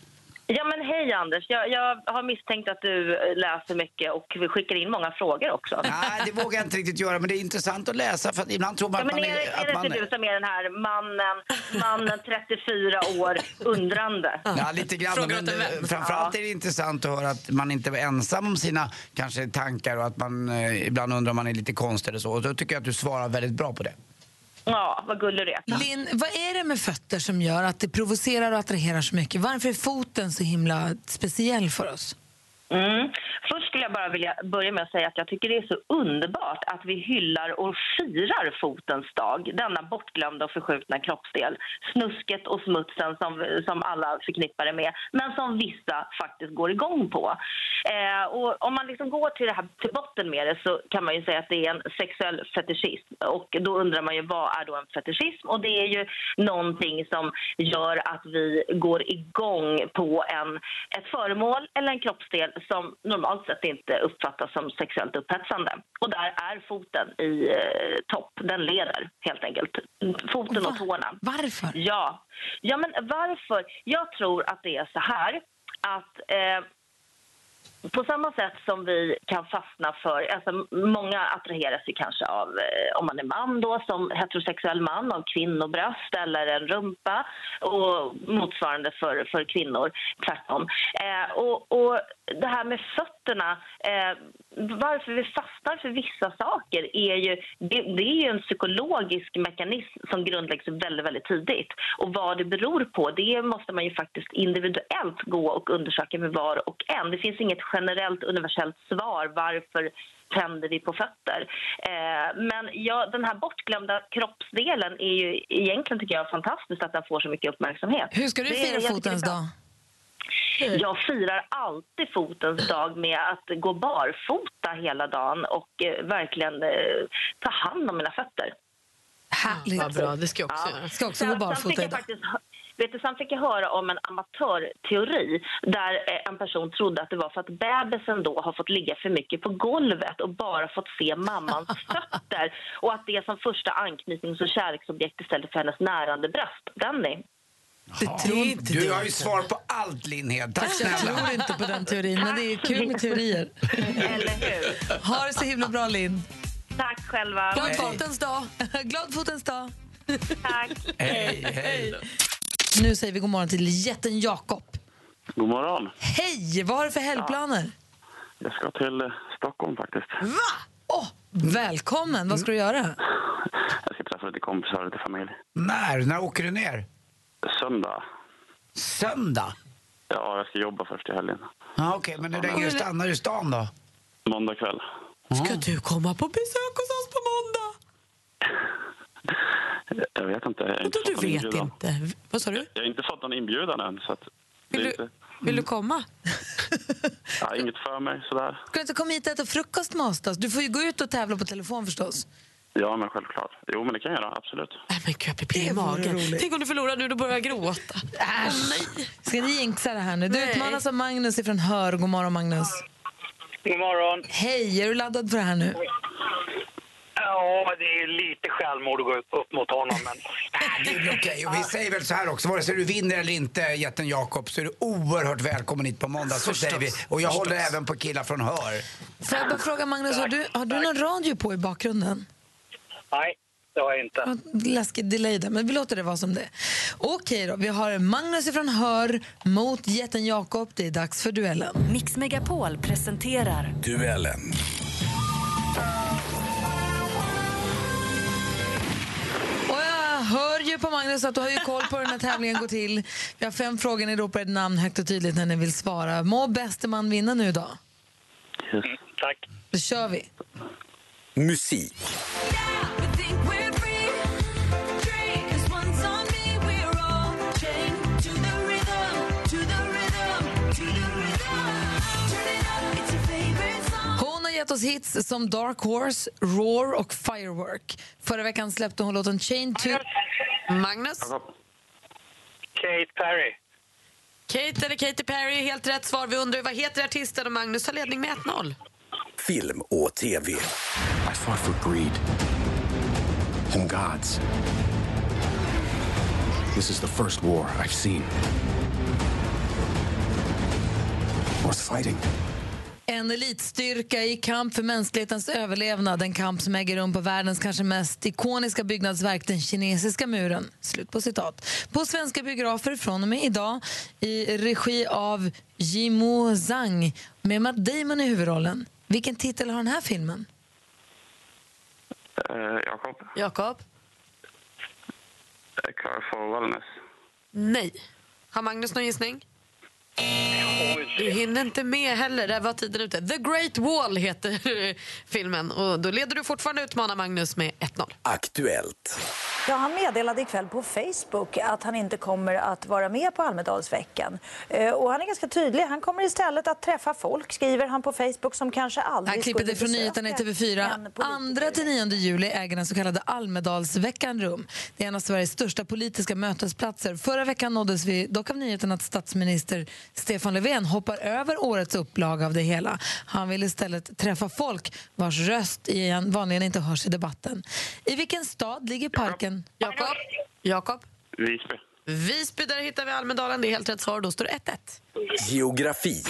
Ja, men hej Anders. Jag, jag har misstänkt att du läser mycket och vi skickar in många frågor också. Nej, det vågar jag inte riktigt göra, men det är intressant att läsa för att ibland tror man Ja, att men man är, är... är Att det man inte du som är den här mannen, mannen 34 år, undrande? Ja, lite grann. Frågar Men, åt en vän. eh, framförallt är det intressant att höra att man inte är ensam om sina kanske tankar och att man eh, ibland undrar om man är lite konstig eller så. Och då tycker jag att du svarar väldigt bra på det. Ja, vad gullig du är. Linn, vad är det med fötter som gör att det provocerar och attraherar så mycket? Varför är foten så himla speciell för oss? Mm. Först skulle jag bara vilja börja med att säga att jag tycker det är så underbart att vi hyllar och firar fotens dag. Denna bortglömda och förskjutna kroppsdel. Snusket och smutsen som, som alla förknippar det med, men som vissa faktiskt går igång på. Eh, och om man liksom går till, det här, till botten med det så kan man ju säga att det är en sexuell fetischism. Och då undrar man ju vad är då en fetischism? Och det är ju någonting som gör att vi går igång på en, ett föremål eller en kroppsdel som normalt sett inte uppfattas som sexuellt upphetsande. Och där är foten i eh, topp. Den leder helt enkelt. Foten och tårna. Varför? Ja. ja, men varför? Jag tror att det är så här att eh, på samma sätt som vi kan fastna för... Alltså många attraheras ju kanske av, eh, om man är man då, som heterosexuell man, av kvinnobröst eller en rumpa och motsvarande för, för kvinnor, tvärtom. Eh, och, och det här med fötterna, eh, varför vi fastnar för vissa saker är ju, det, det är ju en psykologisk mekanism som grundläggs väldigt, väldigt tidigt. Och vad det beror på, det måste man ju faktiskt individuellt gå och undersöka med var och en. Det finns inget generellt universellt svar varför tänder vi på fötter. Eh, men ja, den här bortglömda kroppsdelen är ju egentligen tycker jag fantastiskt att den får så mycket uppmärksamhet. Hur ska du fira fotens dag? Jag firar alltid fotens dag med att gå barfota hela dagen och eh, verkligen eh, ta hand om mina fötter. Härligt. Vad bra, det ska jag också göra. Ska också Sen- gå barfota fick jag idag. Vet du, sen fick jag höra om en amatörteori där eh, en person trodde att det var för att bebisen då har fått ligga för mycket på golvet och bara fått se mammans fötter och att det är som första anknytnings och kärleksobjekt istället för hennes närande bröst. Denny? Du har ju svar på allt, Linnhed. Tack Jag snälla. tror inte på den teorin, men det är kul med teorier. Eller hur? Ha det så himla bra, Linn. Tack själva. Glad fotens dag. Glad fotens dag. Tack. Hej, hej. Nu säger vi god morgon till jätten Jakob. God morgon. Hej! Vad har du för helgplaner? Jag ska till eh, Stockholm faktiskt. Va? Åh, välkommen! Vad ska du göra? Jag ska träffa lite kompisar och lite familj. När? När åker du ner? Söndag. Söndag? Ja, jag ska jobba först i helgen. Ja, Okej, men hur länge stannar du i stan då? Måndag kväll. Ska du komma på besök hos oss på måndag? Jag vet inte. Jag inte Du vet inbjudan. inte. Vad sa du? Jag har inte fått någon inbjudan än. Så Vill inte, Vill du komma? ja, inget för mig sådär. Ska du inte komma hit och äta frukost med oss? Då? Du får ju gå ut och tävla på telefon förstås. Ja, men självklart. Jo, men det kan jag göra. Absolut. Nej, men gud, jag blir i magen. roligt. Tänk om du förlorar nu, då börjar jag gråta. Äsch! Ska ni jinxa det här nu? Du Nej. utmanas av Magnus ifrån Hör. God morgon, Magnus. God morgon. Hej! Är du laddad för det här nu? Ja, det är lite självmord att gå upp mot honom, men... Det blir okej. Och vi säger väl så här också, vare sig du vinner eller inte, jätten Jakob, så är du oerhört välkommen hit på måndag. Så Förstås. säger vi. Och jag håller Förstås. även på killar från Hör. Får jag bara fråga Magnus, har du, har du någon radio på i bakgrunden? Nej. det har jag inte. Läskig delay där, men vi låter det vara som det. Okej då, vi har Magnus ifrån Hör mot jätten Jakob. Det är dags för duellen. Mix Megapol presenterar Duellen. Och jag hör ju på Magnus att du har ju koll på hur den här tävlingen går till. Vi har fem frågor, ni ropar ett namn högt och tydligt när ni vill svara. Må bäste man vinna nu då? Tack. Då kör vi. Musik. Hon har gett oss hits som Dark Horse, Roar och Firework. Förra veckan släppte hon låten Chain to... Magnus? Kate Perry. Kate eller Katy Perry, helt rätt svar. Vi undrar vad heter artisten och Magnus har ledning med 1-0. Film och TV. I fought for greed and gods. This is the first war I've seen. Worth fighting. En elitstyrka i kamp för mänsklighetens överlevnad. En kamp som äger rum på världens kanske mest ikoniska byggnadsverk, den kinesiska muren. Slut på citat. På svenska biografer från och med idag i regi av Jimo Zhang med Matt Damon i huvudrollen. Vilken titel har den här filmen? Eh, Jakob. Jakob? Eh, Care for Wellness. Nej. Har Magnus någon gissning? Du hinner inte med heller. Där var tiden ute. The Great Wall heter filmen. Och då leder du fortfarande utmana Magnus med 1-0. Aktuellt. Ja, han meddelade ikväll på Facebook att han inte kommer att vara med på Almedalsveckan. Eh, Och han är ganska tydlig. Han kommer istället att träffa folk, skriver han på Facebook, som kanske aldrig klippet skulle är från nyheterna i TV4. en 2 till 9 juli äger den så kallade Almedalsveckan rum. Det är en av Sveriges största politiska mötesplatser. Förra veckan nåddes vi dock av nyheten att statsminister Stefan Löfven hoppar över årets upplaga av det hela. Han vill istället träffa folk vars röst igen vanligen inte hörs i debatten. I vilken stad ligger parken? Jakob? Jakob? Visby. Visby, där hittar vi Almedalen. Det är helt rätt svar. Då står det 1-1. Geografi.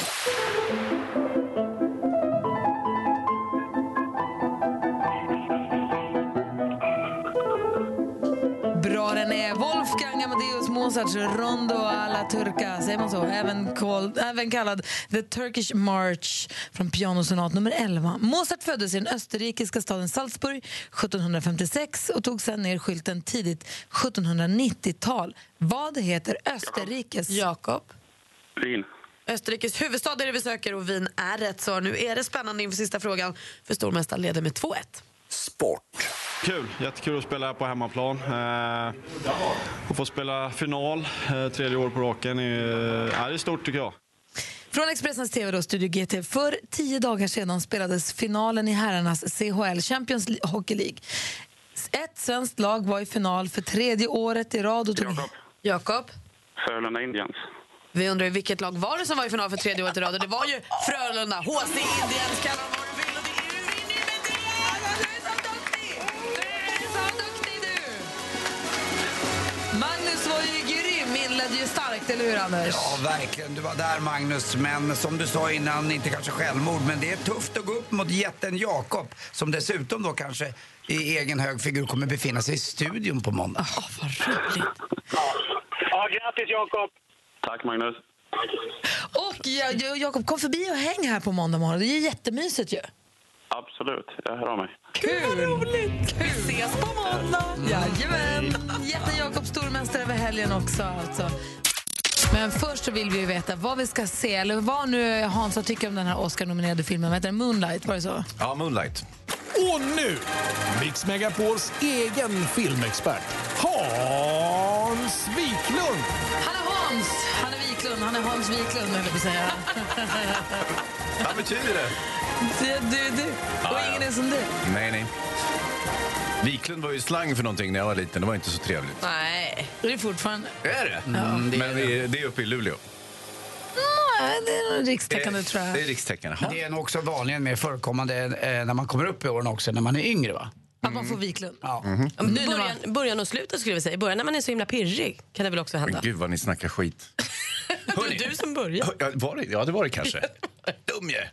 Mozarts Rondo alla Turca, säger man så? Även, called, även kallad The Turkish March från pianosonat nummer 11. Mozart föddes i den österrikiska staden Salzburg 1756 och tog sen ner skylten tidigt 1790-tal. Vad heter Österrikes... Jakob? Wien. Österrikes huvudstad är det vi söker och Wien är rätt svar. Nu är det spännande inför sista frågan. För stormästaren leder med 2-1. Kul, jättekul att spela här på hemmaplan. Eh, och få spela final eh, tredje år på raken är, eh, är det stort tycker jag. Från Expressens TV och Studio GT. För tio dagar sedan spelades finalen i herrarnas CHL, Champions Hockey League. Ett svenskt lag var i final för tredje året i rad. Och tog... Jakob. Jakob? Frölunda Indians. Vi undrar vilket lag var det som var i final för tredje året i rad. Och det var ju Frölunda. HC Indians kallar starkt, eller hur Anders? Ja, verkligen. Du var där, Magnus. Men som du sa innan, inte kanske självmord, men det är tufft att gå upp mot jätten Jakob som dessutom då kanske i egen hög figur kommer befinna sig i studion på måndag. Oh, vad roligt. Ja, grattis Jakob! Tack Magnus. Och ja, ja, Jakob, kom förbi och häng här på måndag morgon. Det är ju jättemysigt ju. Absolut, jag hör av mig. Kul! roligt! Vi ses på måndag! Jajamän! Jätten Jakob stormästare över helgen också alltså. Men först så vill vi veta vad vi ska se, eller vad nu Hansa tycker om den här Oscar-nominerade filmen. Vad heter den? Moonlight, var det så? Ja, Moonlight. Och nu, Mix Megapols egen filmexpert, Hans Wiklund. Han är Hans! Han är Wiklund. Han är Hans Wiklund, höll jag på att säga. Vad betyder det? Du, du, du. Och ingen är som du. Nej, nej. Wiklund var ju slang för någonting när jag var liten. Det var inte så trevligt. Nej. Det är fortfarande. Är det? Mm, det är Men det är, det är uppe i Luleå. Nej, det är nog rikstäckande, tror jag. Det är rikstäckande. Det är nog också vanligen mer förekommande eh, när man kommer upp i åren också, när man är yngre va? Att man får Wiklund. Ja. När Början, början och slutet skulle vi säga. Början när man är så himla pirrig kan det väl också hända. Men gud vad ni snackar skit. det är du som börjar. Ja, var det, ja, det var det kanske. Dum är.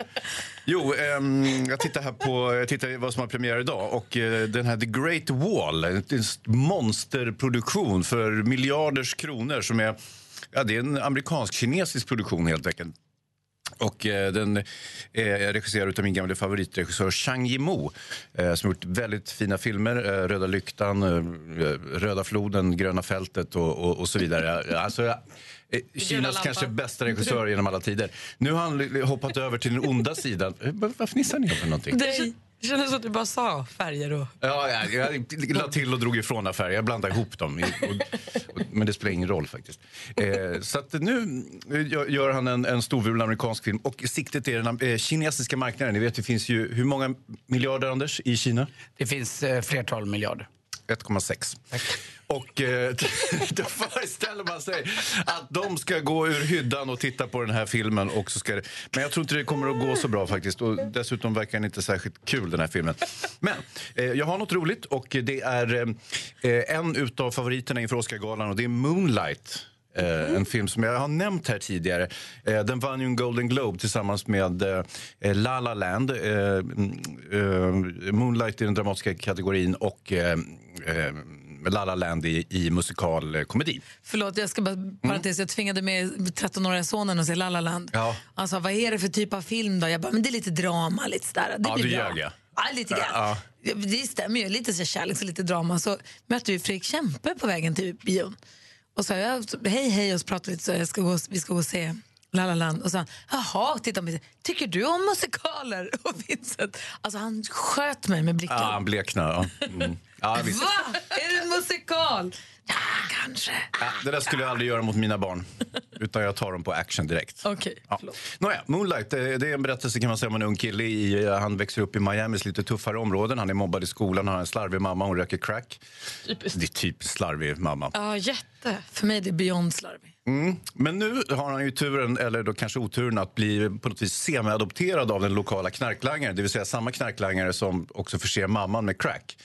Jo, ehm, jag tittar här på jag tittar vad som har premiär idag. Och eh, den här The Great Wall, en monsterproduktion för miljarders kronor som är, ja, det är en amerikansk-kinesisk produktion helt enkelt. Och eh, den är regisserad av min gamla favoritregissör Zhang Yimou eh, som har gjort väldigt fina filmer. Eh, Röda lyktan, eh, Röda floden, Gröna fältet och, och, och så vidare. Alltså, eh, Kinas lampan. kanske bästa regissör genom alla tider. Nu har han hoppat över till den onda sidan. Eh, Varför fnissar ni för någonting? Det det kändes som att du bara sa färger och... Ja, ja, jag la till och drog ifrån affärer. Jag blandade ihop dem. Och, och, men det spelar ingen roll faktiskt. Eh, så att nu gör, gör han en, en storvulen amerikansk film. Och siktet är den eh, kinesiska marknaden. Ni vet, det finns ju hur många miljarder, Anders, i Kina? Det finns eh, flertal miljarder. 1,6. Och eh, då föreställer man sig att de ska gå ur hyddan och titta på den här filmen. Och så ska det, men jag tror inte det kommer att gå så bra faktiskt. Och dessutom verkar den inte särskilt kul den här filmen. Men eh, jag har något roligt och det är eh, en utav favoriterna inför Oscargalan och det är Moonlight. Mm. En film som jag har nämnt här tidigare. Eh, den vann ju en Golden Globe tillsammans med eh, La La Land. Mm, Moonlight i den dramatiska kategorin och La La Land i, i musikalkomedi. Förlåt, jag ska bara parentes, jag tvingade med 13-åriga sonen att se La La Land. Ja. Han sa, vad är det för typ av film då? Jag bara, men det är lite drama, lite sådär. Det Ja, blir du bra. ljög, ja. Lite grann. Ja. Ja, Det stämmer ju, lite så kärlek och lite drama. Så mötte vi Fredrik Kempe på vägen till bion. Och jag, hej hej, och så pratade vi lite så jag ska gå, vi ska gå och se La La Land. Och så han, jaha, titta på. Tycker du om musikaler? Och Vincent, alltså han sköt mig med blicken. Ja, han bleknar. Ja. Mm. Ja, visst. Va? Är det en musikal? Ja, kanske. Ja, det där skulle jag aldrig göra mot mina barn. Utan jag tar dem på action direkt. Okej, Ja. Nåja, Moonlight det är en berättelse kan man säga om en ung kille. I, eh, han växer upp i Miamis lite tuffare områden. Han är mobbad i skolan, han har en slarvig mamma, hon röker crack. Det är typiskt slarvig mamma. Ja, jätte. För mig är det beyond slarvig. Mm. Men nu har han ju turen, eller då kanske oturen, att bli på något vis semi-adopterad av den lokala knarklangaren. Det vill säga samma knarklangare som också förser mamman med crack.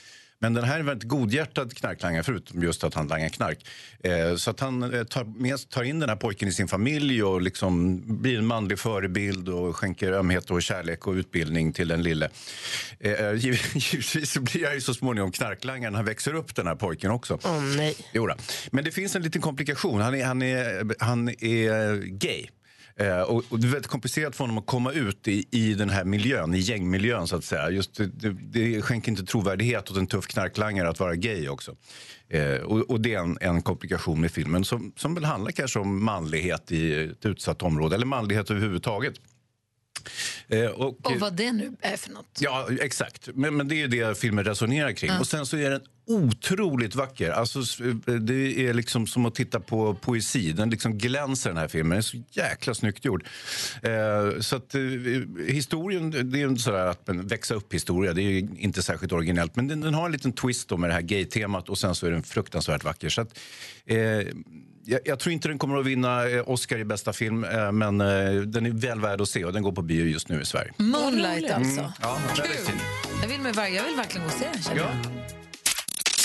Men den här är väldigt godhjärtad knarklangare, förutom just att han langar knark. Eh, så att han eh, tar, med, tar in den här pojken i sin familj och liksom blir en manlig förebild och skänker ömhet och kärlek och utbildning till den lille. Eh, eh, giv- givetvis blir jag ju så småningom knarklangare när han växer upp, den här pojken också. Åh nej. Jo då. Men det finns en liten komplikation. Han är, han är, han är gay. Eh, och, och det är väldigt komplicerat för honom att komma ut i, i den här miljön, i gängmiljön så att säga. Just det, det, det skänker inte trovärdighet åt en tuff knarklangare att vara gay också. Eh, och, och det är en, en komplikation med filmen som, som väl handlar kanske om manlighet i ett utsatt område, eller manlighet överhuvudtaget. Eh, och, Och vad det nu är för något. Ja, exakt. Men, men det är ju det filmen resonerar kring. Ja. Och sen så är den otroligt vacker. Alltså, s- det är liksom som att titta på poesi. Den liksom glänser den här filmen. Den är så jäkla snyggt gjord. Eh, så att, eh, historien, det är ju sådär att växa upp-historia. Det är inte särskilt originellt. Men den, den har en liten twist med det här gay-temat och sen så är den fruktansvärt vacker. Så att, eh, jag, jag tror inte den kommer att vinna eh, Oscar i bästa film, eh, men eh, den är väl värd att se och den går på bio just nu i Sverige. Moonlight alltså. Mm, ja, fin. Jag vill, med, jag vill verkligen gå och se den.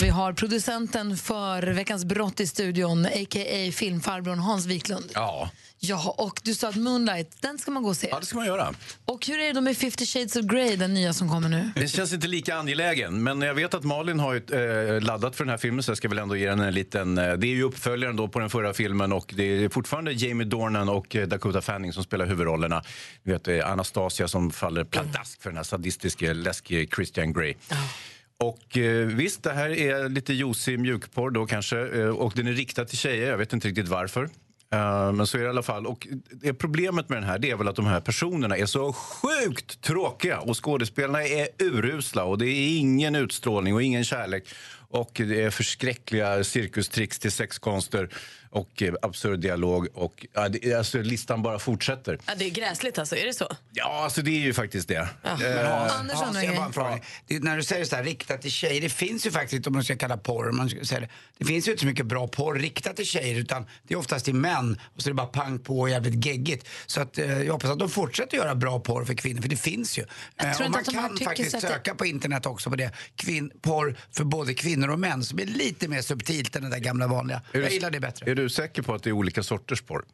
Vi har producenten för Veckans brott i studion, a.k.a. filmfarbrorn Hans Wiklund. Ja. Ja, och du sa att Moonlight, den ska man gå och se. Ja, det ska man göra. Och hur är det då med 50 shades of Grey, den nya som kommer nu? Den känns inte lika angelägen, men jag vet att Malin har ju, eh, laddat för den här filmen så jag ska väl ändå ge den en liten... Eh, det är ju uppföljaren då på den förra filmen och det är fortfarande Jamie Dornan och eh, Dakota Fanning som spelar huvudrollerna. Du vet, Anastasia som faller pladask för den här sadistiska, läskiga Christian Grey. Och eh, visst, det här är lite juicy mjukporr då kanske eh, och den är riktad till tjejer, jag vet inte riktigt varför. Eh, men så är det i alla fall. Och det problemet med den här det är väl att de här personerna är så sjukt tråkiga och skådespelarna är urusla och det är ingen utstrålning och ingen kärlek. Och det är förskräckliga cirkustricks till sexkonster och eh, absurd dialog. Och, ja, det, alltså, listan bara fortsätter. Ja, det är gräsligt alltså, är det så? Ja, alltså det är ju faktiskt det. Men Hans, Anders har jag bara en fråga. Det, när du säger så här riktat till tjejer, det finns ju faktiskt om man ska kalla porr, man ska säga det. det finns ju inte så mycket bra porr riktat till tjejer utan det är oftast till män och så är det bara pang på och jävligt geggigt. Så att, eh, jag hoppas att de fortsätter göra bra porr för kvinnor, för det finns ju. Tror och man kan faktiskt att det- söka på internet också på det. Kvinn, porr för både kvinnor och män som är lite mer subtilt än det där gamla vanliga. Jag gillar det bättre. Du säker på att det är olika sorters porr?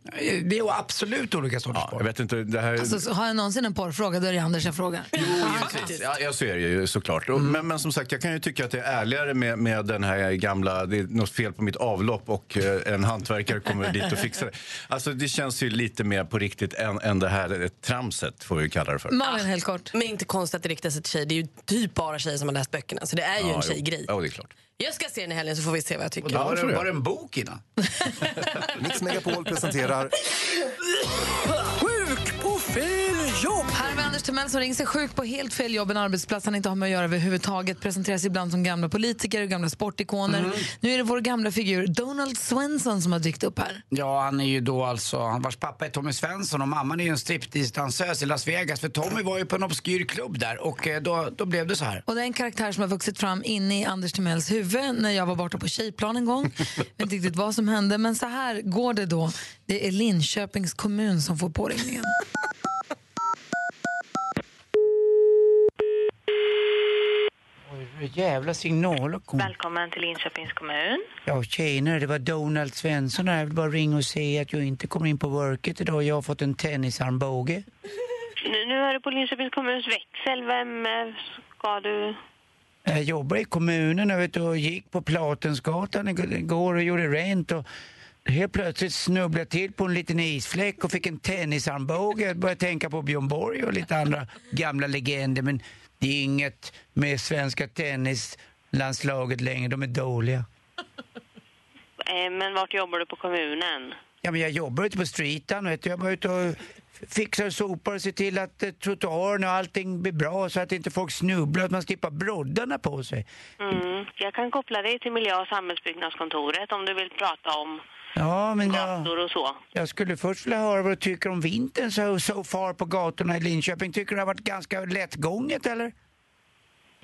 Det är absolut olika sorters porr. Jag vet inte, det här... Alltså, så har jag någonsin en porrfråga då är det Anders jag frågar. Givetvis. Ja, ja, så är det ju såklart. Och, men, men som sagt, jag kan ju tycka att det är ärligare med, med den här gamla, det är något fel på mitt avlopp och eh, en hantverkare kommer dit och fixar det. Alltså det känns ju lite mer på riktigt än, än det här eh, tramset, får vi kalla det för. Malin, helt kort. Men inte konstigt att det riktar sig till tjejer. Det är ju typ bara tjejer som har läst böckerna. Så det är ju Ja, en jo. tjejgrej. Ja, det är klart. Jag ska se den i helgen så får vi se vad jag tycker. Var det, var det en bok innan? Mix Megapol presenterar Sjuk på fel jobb! Anders Timell som ringer sig sjuk på helt fel jobb, en arbetsplats han inte har med att göra överhuvudtaget. Presenteras ibland som gamla politiker och gamla sportikoner. Nu är det vår gamla figur Donald Swenson som har dykt upp här. Ja, han är ju då alltså, vars pappa är Tommy Svensson och mamman är ju en striptease-dansös i Las Vegas. För Tommy var ju på en obskyr klubb där och eh, då, då blev det så här. Och det är en karaktär som har vuxit fram inne i Anders Timells huvud när jag var borta på tjejplan en gång. Jag vet inte riktigt vad som hände, men så här går det då. Det är Linköpings kommun som får påringningen. Oj, jävla signaler kom. Välkommen till Linköpings kommun. Ja, tjenare, det var Donald Svensson här. Jag vill bara ringa och säga att jag inte kommer in på worket idag. Jag har fått en tennisarmbåge. Nu, nu är du på Linköpings kommuns växel. Vem eh, ska du... Jag jobbar i kommunen jag vet, och gick på Platensgatan ig- igår och gjorde rent. Och helt plötsligt snubblade jag till på en liten isfläck och fick en tennisarmbåge. Jag började tänka på Björn Borg och lite andra gamla legender. Men det är inget med svenska tennislandslaget längre. De är dåliga. Eh, men vart jobbar du på kommunen? Ja, men jag jobbar ute på streeten. Vet du. Jag var ute och fixar och sopar och ser till att eh, trottoaren och allting blir bra så att inte folk snubblar, att man slipper broddarna på sig. Mm. Jag kan koppla dig till miljö- och samhällsbyggnadskontoret om du vill prata om Ja, men jag, gator och så. jag skulle först vilja höra vad du tycker om vintern så, so far på gatorna i Linköping. Tycker du det har varit ganska lättgånget eller?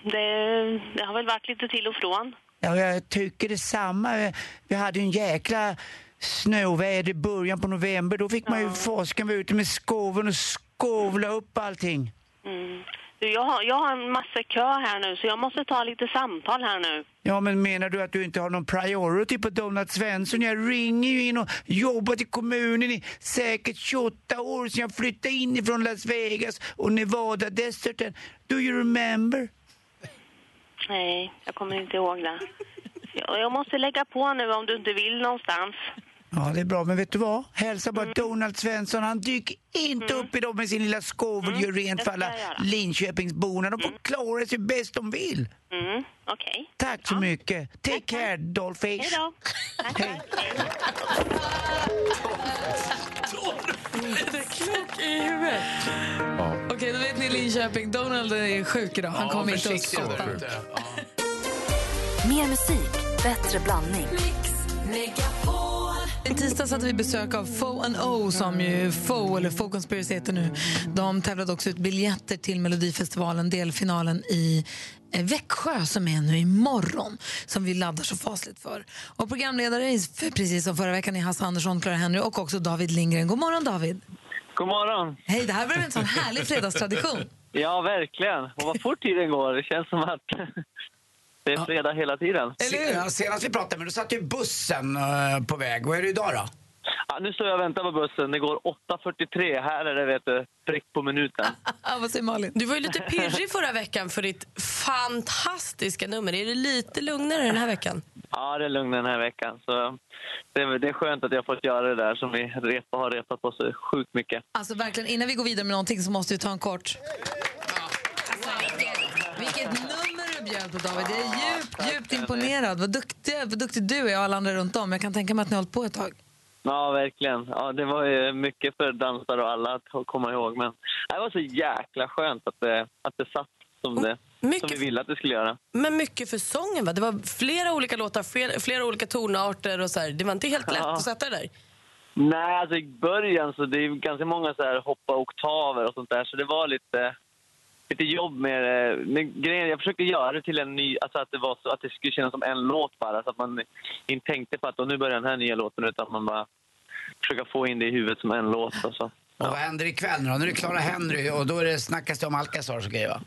Det, det har väl varit lite till och från. Ja, jag tycker detsamma. Vi hade ju en jäkla snöväder i början på november. Då fick man ju fasiken vara ute med skoven och skovla upp allting. Mm. Du, jag, har, jag har en massa kö här nu så jag måste ta lite samtal här nu. Ja, men menar du att du inte har någon priority på Donald Svensson? Jag ringer ju in och jobbat i kommunen i säkert 28 år sedan jag flyttade in från Las Vegas och Nevada Deserten. Do you remember? Nej, jag kommer inte ihåg det. Jag, jag måste lägga på nu om du inte vill någonstans. Ja, det är bra. Men vet du vad? Hälsa bara Donald Svensson. Han dyker inte upp idag med sin lilla skovel och gör rent för alla Linköpingsborna. De får klara sig bäst de vill. Mm, okej. Tack så mycket. Take care, Dollface. Hej då. Hej. Det är klok i huvudet. Okej, då vet ni Linköping. Donald är sjuk idag. Han Ja, kommer inte att skotta. Mer musik, bättre blandning. En tisdag hade vi besök av Fo and O som ju Fo, eller Fo Conspiracy heter nu. De tävlade också ut biljetter till Melodifestivalen, delfinalen i eh, Växjö som är nu imorgon, som vi laddar så fasligt för. Och programledare är precis som förra veckan är Hasse Andersson, Clara Henry och också David Lindgren. God morgon David! God morgon. Hej, det här var en sån härlig fredagstradition. Ja, verkligen. Och vad fort tiden går. Det känns som att det är fredag hela tiden. Se- ja, Senast vi pratade med du satt ju bussen eh, på väg. Vad är det idag då? Ja, nu står jag och väntar på bussen. Det går 8.43. Här är det vet du, prick på minuten. Vad säger Malin? Du var ju lite pirrig förra veckan för ditt fantastiska nummer. Är det lite lugnare den här veckan? Ja, det är lugnt den här veckan. Så det, är, det är skönt att jag fått göra det där som vi repa, har repat på så sjukt mycket. Alltså verkligen, innan vi går vidare med någonting så måste vi ta en kort... Vilket nummer du bjöd på David. Jag är djupt, djupt imponerad. Vad duktig, vad duktig du är och alla andra runt om. Jag kan tänka mig att ni har hållit på ett tag. Ja, verkligen. Ja, det var ju mycket för dansare och alla att komma ihåg. Men det var så jäkla skönt att det, att det satt som, det, som vi ville att det skulle göra. Men mycket för sången va? Det var flera olika låtar, flera, flera olika tonarter och så här. Det var inte helt lätt Ja. att sätta det där. Nej, alltså i början så det är ju ganska många så här hoppa oktaver och sånt där. Så det var lite, lite jobb med det. Men grejen, jag försökte göra det till en ny, alltså att det var så att det skulle kännas som en låt bara. Så att man inte tänkte på att "Åh, nu börjar den här nya låten utan man bara försöka få in det i huvudet som en låt. Och så. Och vad händer ikväll nu då? Nu är det Clara Henry och då är det, snackas det om Alcazars och grejer va?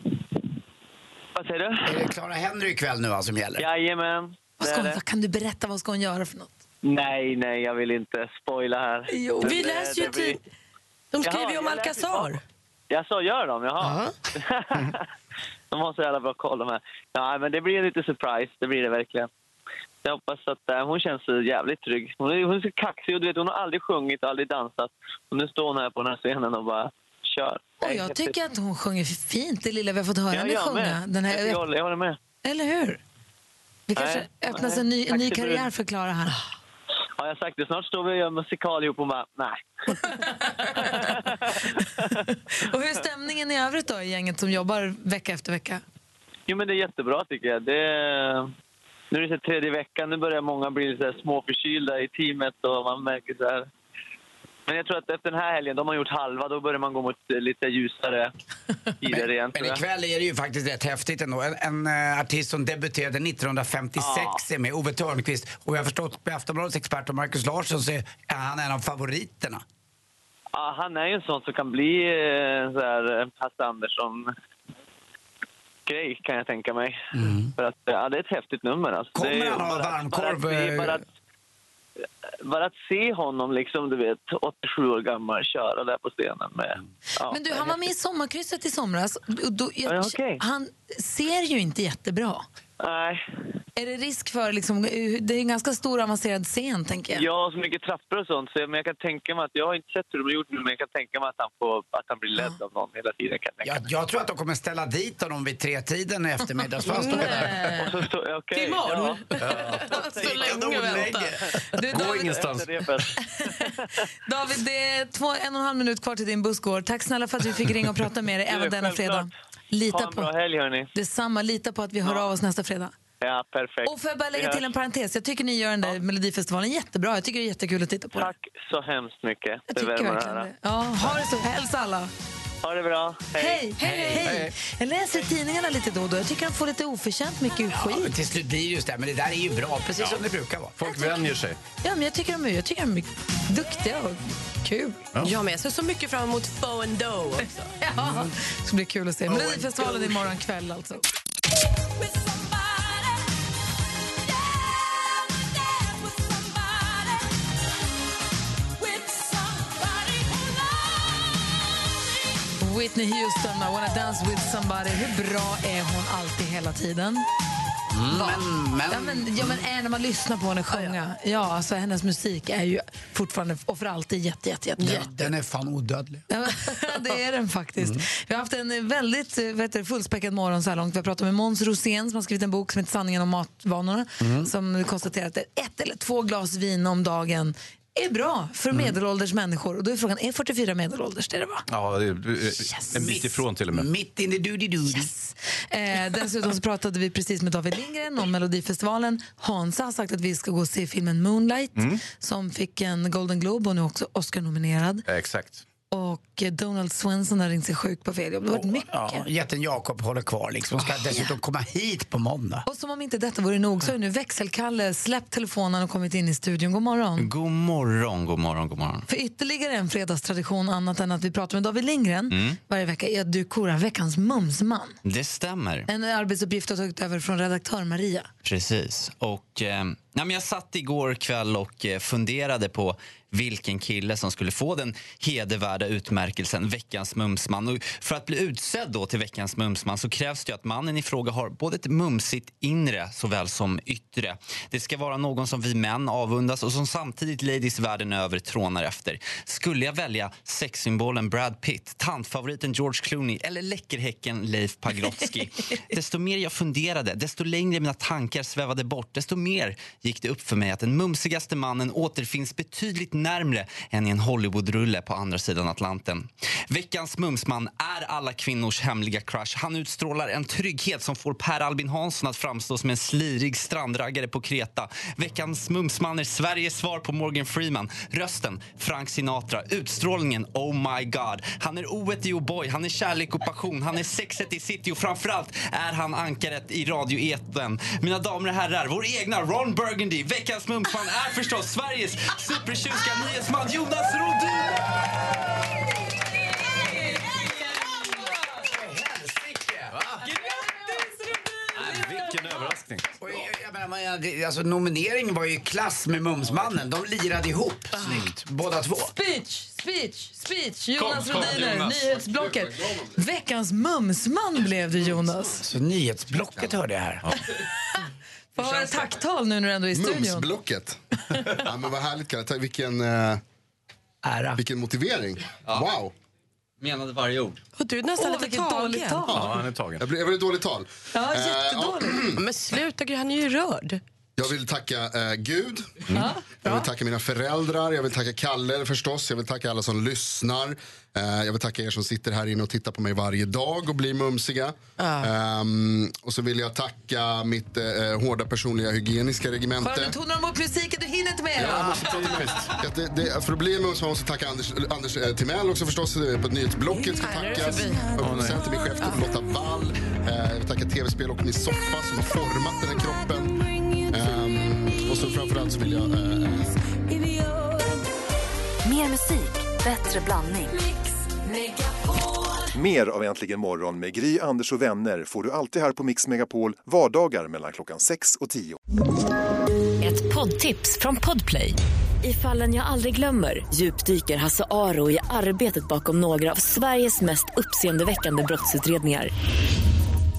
Vad säger du? Är det Clara Henry ikväll nu va, som gäller? Jajamän. Vad, ska hon, vad kan du berätta? Vad ska hon göra för något? Nej, nej, jag vill inte spoila här. Jo, vi eh, läser ju det blir- tid. De skriver ju om Alcazar. Ja, så gör de? Jaha. de har så jävla bra koll de här. Ja, men det blir en liten surprise, det blir det verkligen. Jag hoppas att eh, hon känns jävligt trygg. Hon är, hon är så kaxig och du vet, hon har aldrig sjungit och aldrig dansat. Och nu står hon här på den här scenen och bara kör. Och jag tycker att hon sjunger fint, det lilla vi har fått höra Ja, henne sjunga. med. Den här, jag, jag håller med. Eller hur? Det kanske Nej, öppnas nej. en ny, en ny karriär för Klara här. Har jag sagt det? Snart står vi och gör musikal ihop och bara, nej. Och hur är stämningen i övrigt då i gänget som jobbar vecka efter vecka? Jo, men det är jättebra tycker jag. Det är, nu är det tredje veckan, nu börjar många bli så småförkylda i teamet och man märker så här. Men jag tror att efter den här helgen, de har gjort halva, då börjar man gå mot eh, lite ljusare tider igen. Men tror jag. ikväll är det ju faktiskt rätt häftigt ändå. En, en eh, artist som debuterade 1956 är med, Ove Thörnqvist. Och jag har förstått på Aftonbladets expert Markus Larsson så är han en av favoriterna. Ja, han är ju en sån som kan bli eh, så här, Hasse Andersson-grej, kan jag tänka mig. För att, ja, det är ett häftigt nummer. Alltså. Kommer han ha bara- varmkorv, Bara att, se, honom, liksom, du vet, 87 år gammal, köra där på scenen med... Ja, Men du, han var med i. Sommarkrysset i somras. Då, jag, Ja, okej. Han ser ju inte jättebra. Nej. Är det risk för, liksom, det är en ganska stor avancerad scen tänker jag. Har så mycket trappor och sånt, så jag, men jag kan tänka mig att, jag har inte sett hur de har gjort nu, men jag kan tänka mig att han, får, att han blir ledd av någon hela tiden. Kan jag tänka Jag, jag tror att de kommer ställa dit honom vid tretiden i eftermiddag. Så han står där. Och så står- okej, Imorgon. ja. Så länge vänta. Du, Gå David, ingenstans. Det. David, det är två, en och en halv minut kvar till din buss går. Tack snälla för att vi fick ringa och prata med dig även denna fredag. Lita Ha en bra helg, hörni. Detsamma, lita på att vi hör av oss nästa fredag. Ja, perfekt. Och får jag bara lägga till en parentes? Jag tycker ni gör den där Melodifestivalen jättebra. Jag tycker det är jättekul att titta på. Tack så hemskt mycket. Jag det tycker verkligen det. Ja, ha det så. Hälsa alla. Ha det bra. Hej, hej, hej. Jag läser tidningarna lite då och då. Jag tycker de får lite oförtjänt mycket Ja, skit. men till slut blir det just det, men det där är ju bra, precis som det brukar vara. Folk vänjer sig. Ja, men jag tycker de är, jag tycker de är duktiga och kul. Ja, men jag ser så mycket fram emot Fo and Do också. Ja, det ska bli kul att se. Melodifestivalen imorgon kväll alltså. Whitney Houston med Wanna Dance With Somebody. Hur bra är hon alltid hela tiden? Va? men, men, ja, men, ja, men är när man lyssnar på henne sjunga. Ja, alltså, hennes musik är ju fortfarande och för alltid jätte, jätte, jätte, Ja, jätte. den är fan odödlig. Ja, det är den faktiskt. Vi har haft en väldigt eh, heter det, fullspäckad morgon så här långt. Vi har pratat med Måns Rosén som har skrivit en bok som heter Sanningen om matvanorna. Som konstaterar att ett eller två glas vin om dagen är bra för medelålders människor. Och då är frågan, är 44 medelålders? Det är det va? Ja, det är en bit ifrån till och med. Mitt in i doody doody. Yes. Eh, dessutom så pratade vi precis med David Lindgren om Melodifestivalen. Hansa har sagt att vi ska gå och se filmen Moonlight som fick en Golden Globe och nu också Oscar-nominerad. Exakt. Och Donald Swenson har ringt sig sjuk på fel jobb. Det har varit mycket. Ja, jätten Jakob håller kvar liksom. Ska dessutom komma hit på måndag. Och som om inte detta vore nog så har ju nu växelkalle släppt telefonen och kommit in i studion. God morgon. God morgon, god morgon, god morgon. För ytterligare en fredagstradition annat än att vi pratar med David Lindgren Mm. varje vecka är att du korar veckans mumsman. Det stämmer. En arbetsuppgift du har tagit över från redaktör Maria. Precis. Och, eh, nej, men jag satt igår kväll och eh, funderade på vilken kille som skulle få den hedervärda utmärkelsen Veckans mumsman. Och för att bli utsedd då till Veckans mumsman så krävs det att mannen i fråga har både ett mumsigt inre såväl som yttre. Det ska vara någon som vi män avundas och som samtidigt ladies världen över trånar efter. Skulle jag välja sexsymbolen Brad Pitt, tantfavoriten George Clooney eller läckerhäcken Leif Pagrotsky? desto mer jag funderade, desto längre mina tankar svävade bort, desto mer gick det upp för mig att den mumsigaste mannen återfinns betydligt närmre än i en Hollywoodrulle på andra sidan Atlanten. Veckans mumsman är alla kvinnors hemliga crush. Han utstrålar en trygghet som får Per Albin Hansson att framstå som en slirig strandraggare på Kreta. Veckans mumsman är Sveriges svar på Morgan Freeman. Rösten Frank Sinatra. Utstrålningen Oh my God. Han är oet i O'boy, han är kärlek och passion, han är sexet i city och framförallt är han ankaret i radioeten. Mina damer och herrar, vår egna Ron Burgundy. Veckans mumsman är förstås Sveriges supertjuska nyhetsman Jonas Rodin. Vilken överraskning. Och jag, jag menar, man- det- alltså, nomineringen var ju klass med Mumsmannen. De lirade ihop snyggt, båda två. Speech, speech, speech. Jonas Kom, Rhodiner, Jonas. nyhetsblocket. Veckans mumsman blev det Jonas. Så nyhetsblocket hörde jag här. Får höra ett tacktal nu när du ändå är i studion. Mumsblocket. ja, men vad härligt Kalle. Vilken, eh, Ära. vilken motivering. Wow. Menade varje ord. Och du är nästan Åh, lite vilket tagen. dåligt tal. Ja, han är tagen. Jag blev, var det dåligt tal? Ja, Eh, jättedåligt. Men sluta, Gry, han är ju rörd. Jag vill tacka eh, Gud. Jag vill tacka mina föräldrar. Jag vill tacka Kalle förstås. Jag vill tacka alla som lyssnar. Eh, jag vill tacka er som sitter här inne och tittar på mig varje dag och blir mumsiga. Ehm, och så vill jag tacka mitt eh, hårda personliga hygieniska regemente. nu tonar de upp musiken, du hinner inte med. Ja, jag måste ta i Att det, det, för att bli mums man måste tacka Anders, Anders eh, Timell också förstås. eh, På nyhetsblocket ska tackas. förbi. Och producent min chef Lotta Wall. Eh, jag vill tacka tv-spel och min soffa som har format den här kroppen. Och så framförallt så vill jag... Eh, Mer musik, bättre blandning. Mer av Äntligen morgon med Gry, Anders och vänner får du alltid här på Mix Megapol vardagar mellan klockan 6 och 10. Ett poddtips från Podplay. I fallen jag aldrig glömmer djupdyker Hasse Aro i arbetet bakom några av Sveriges mest uppseendeväckande brottsutredningar.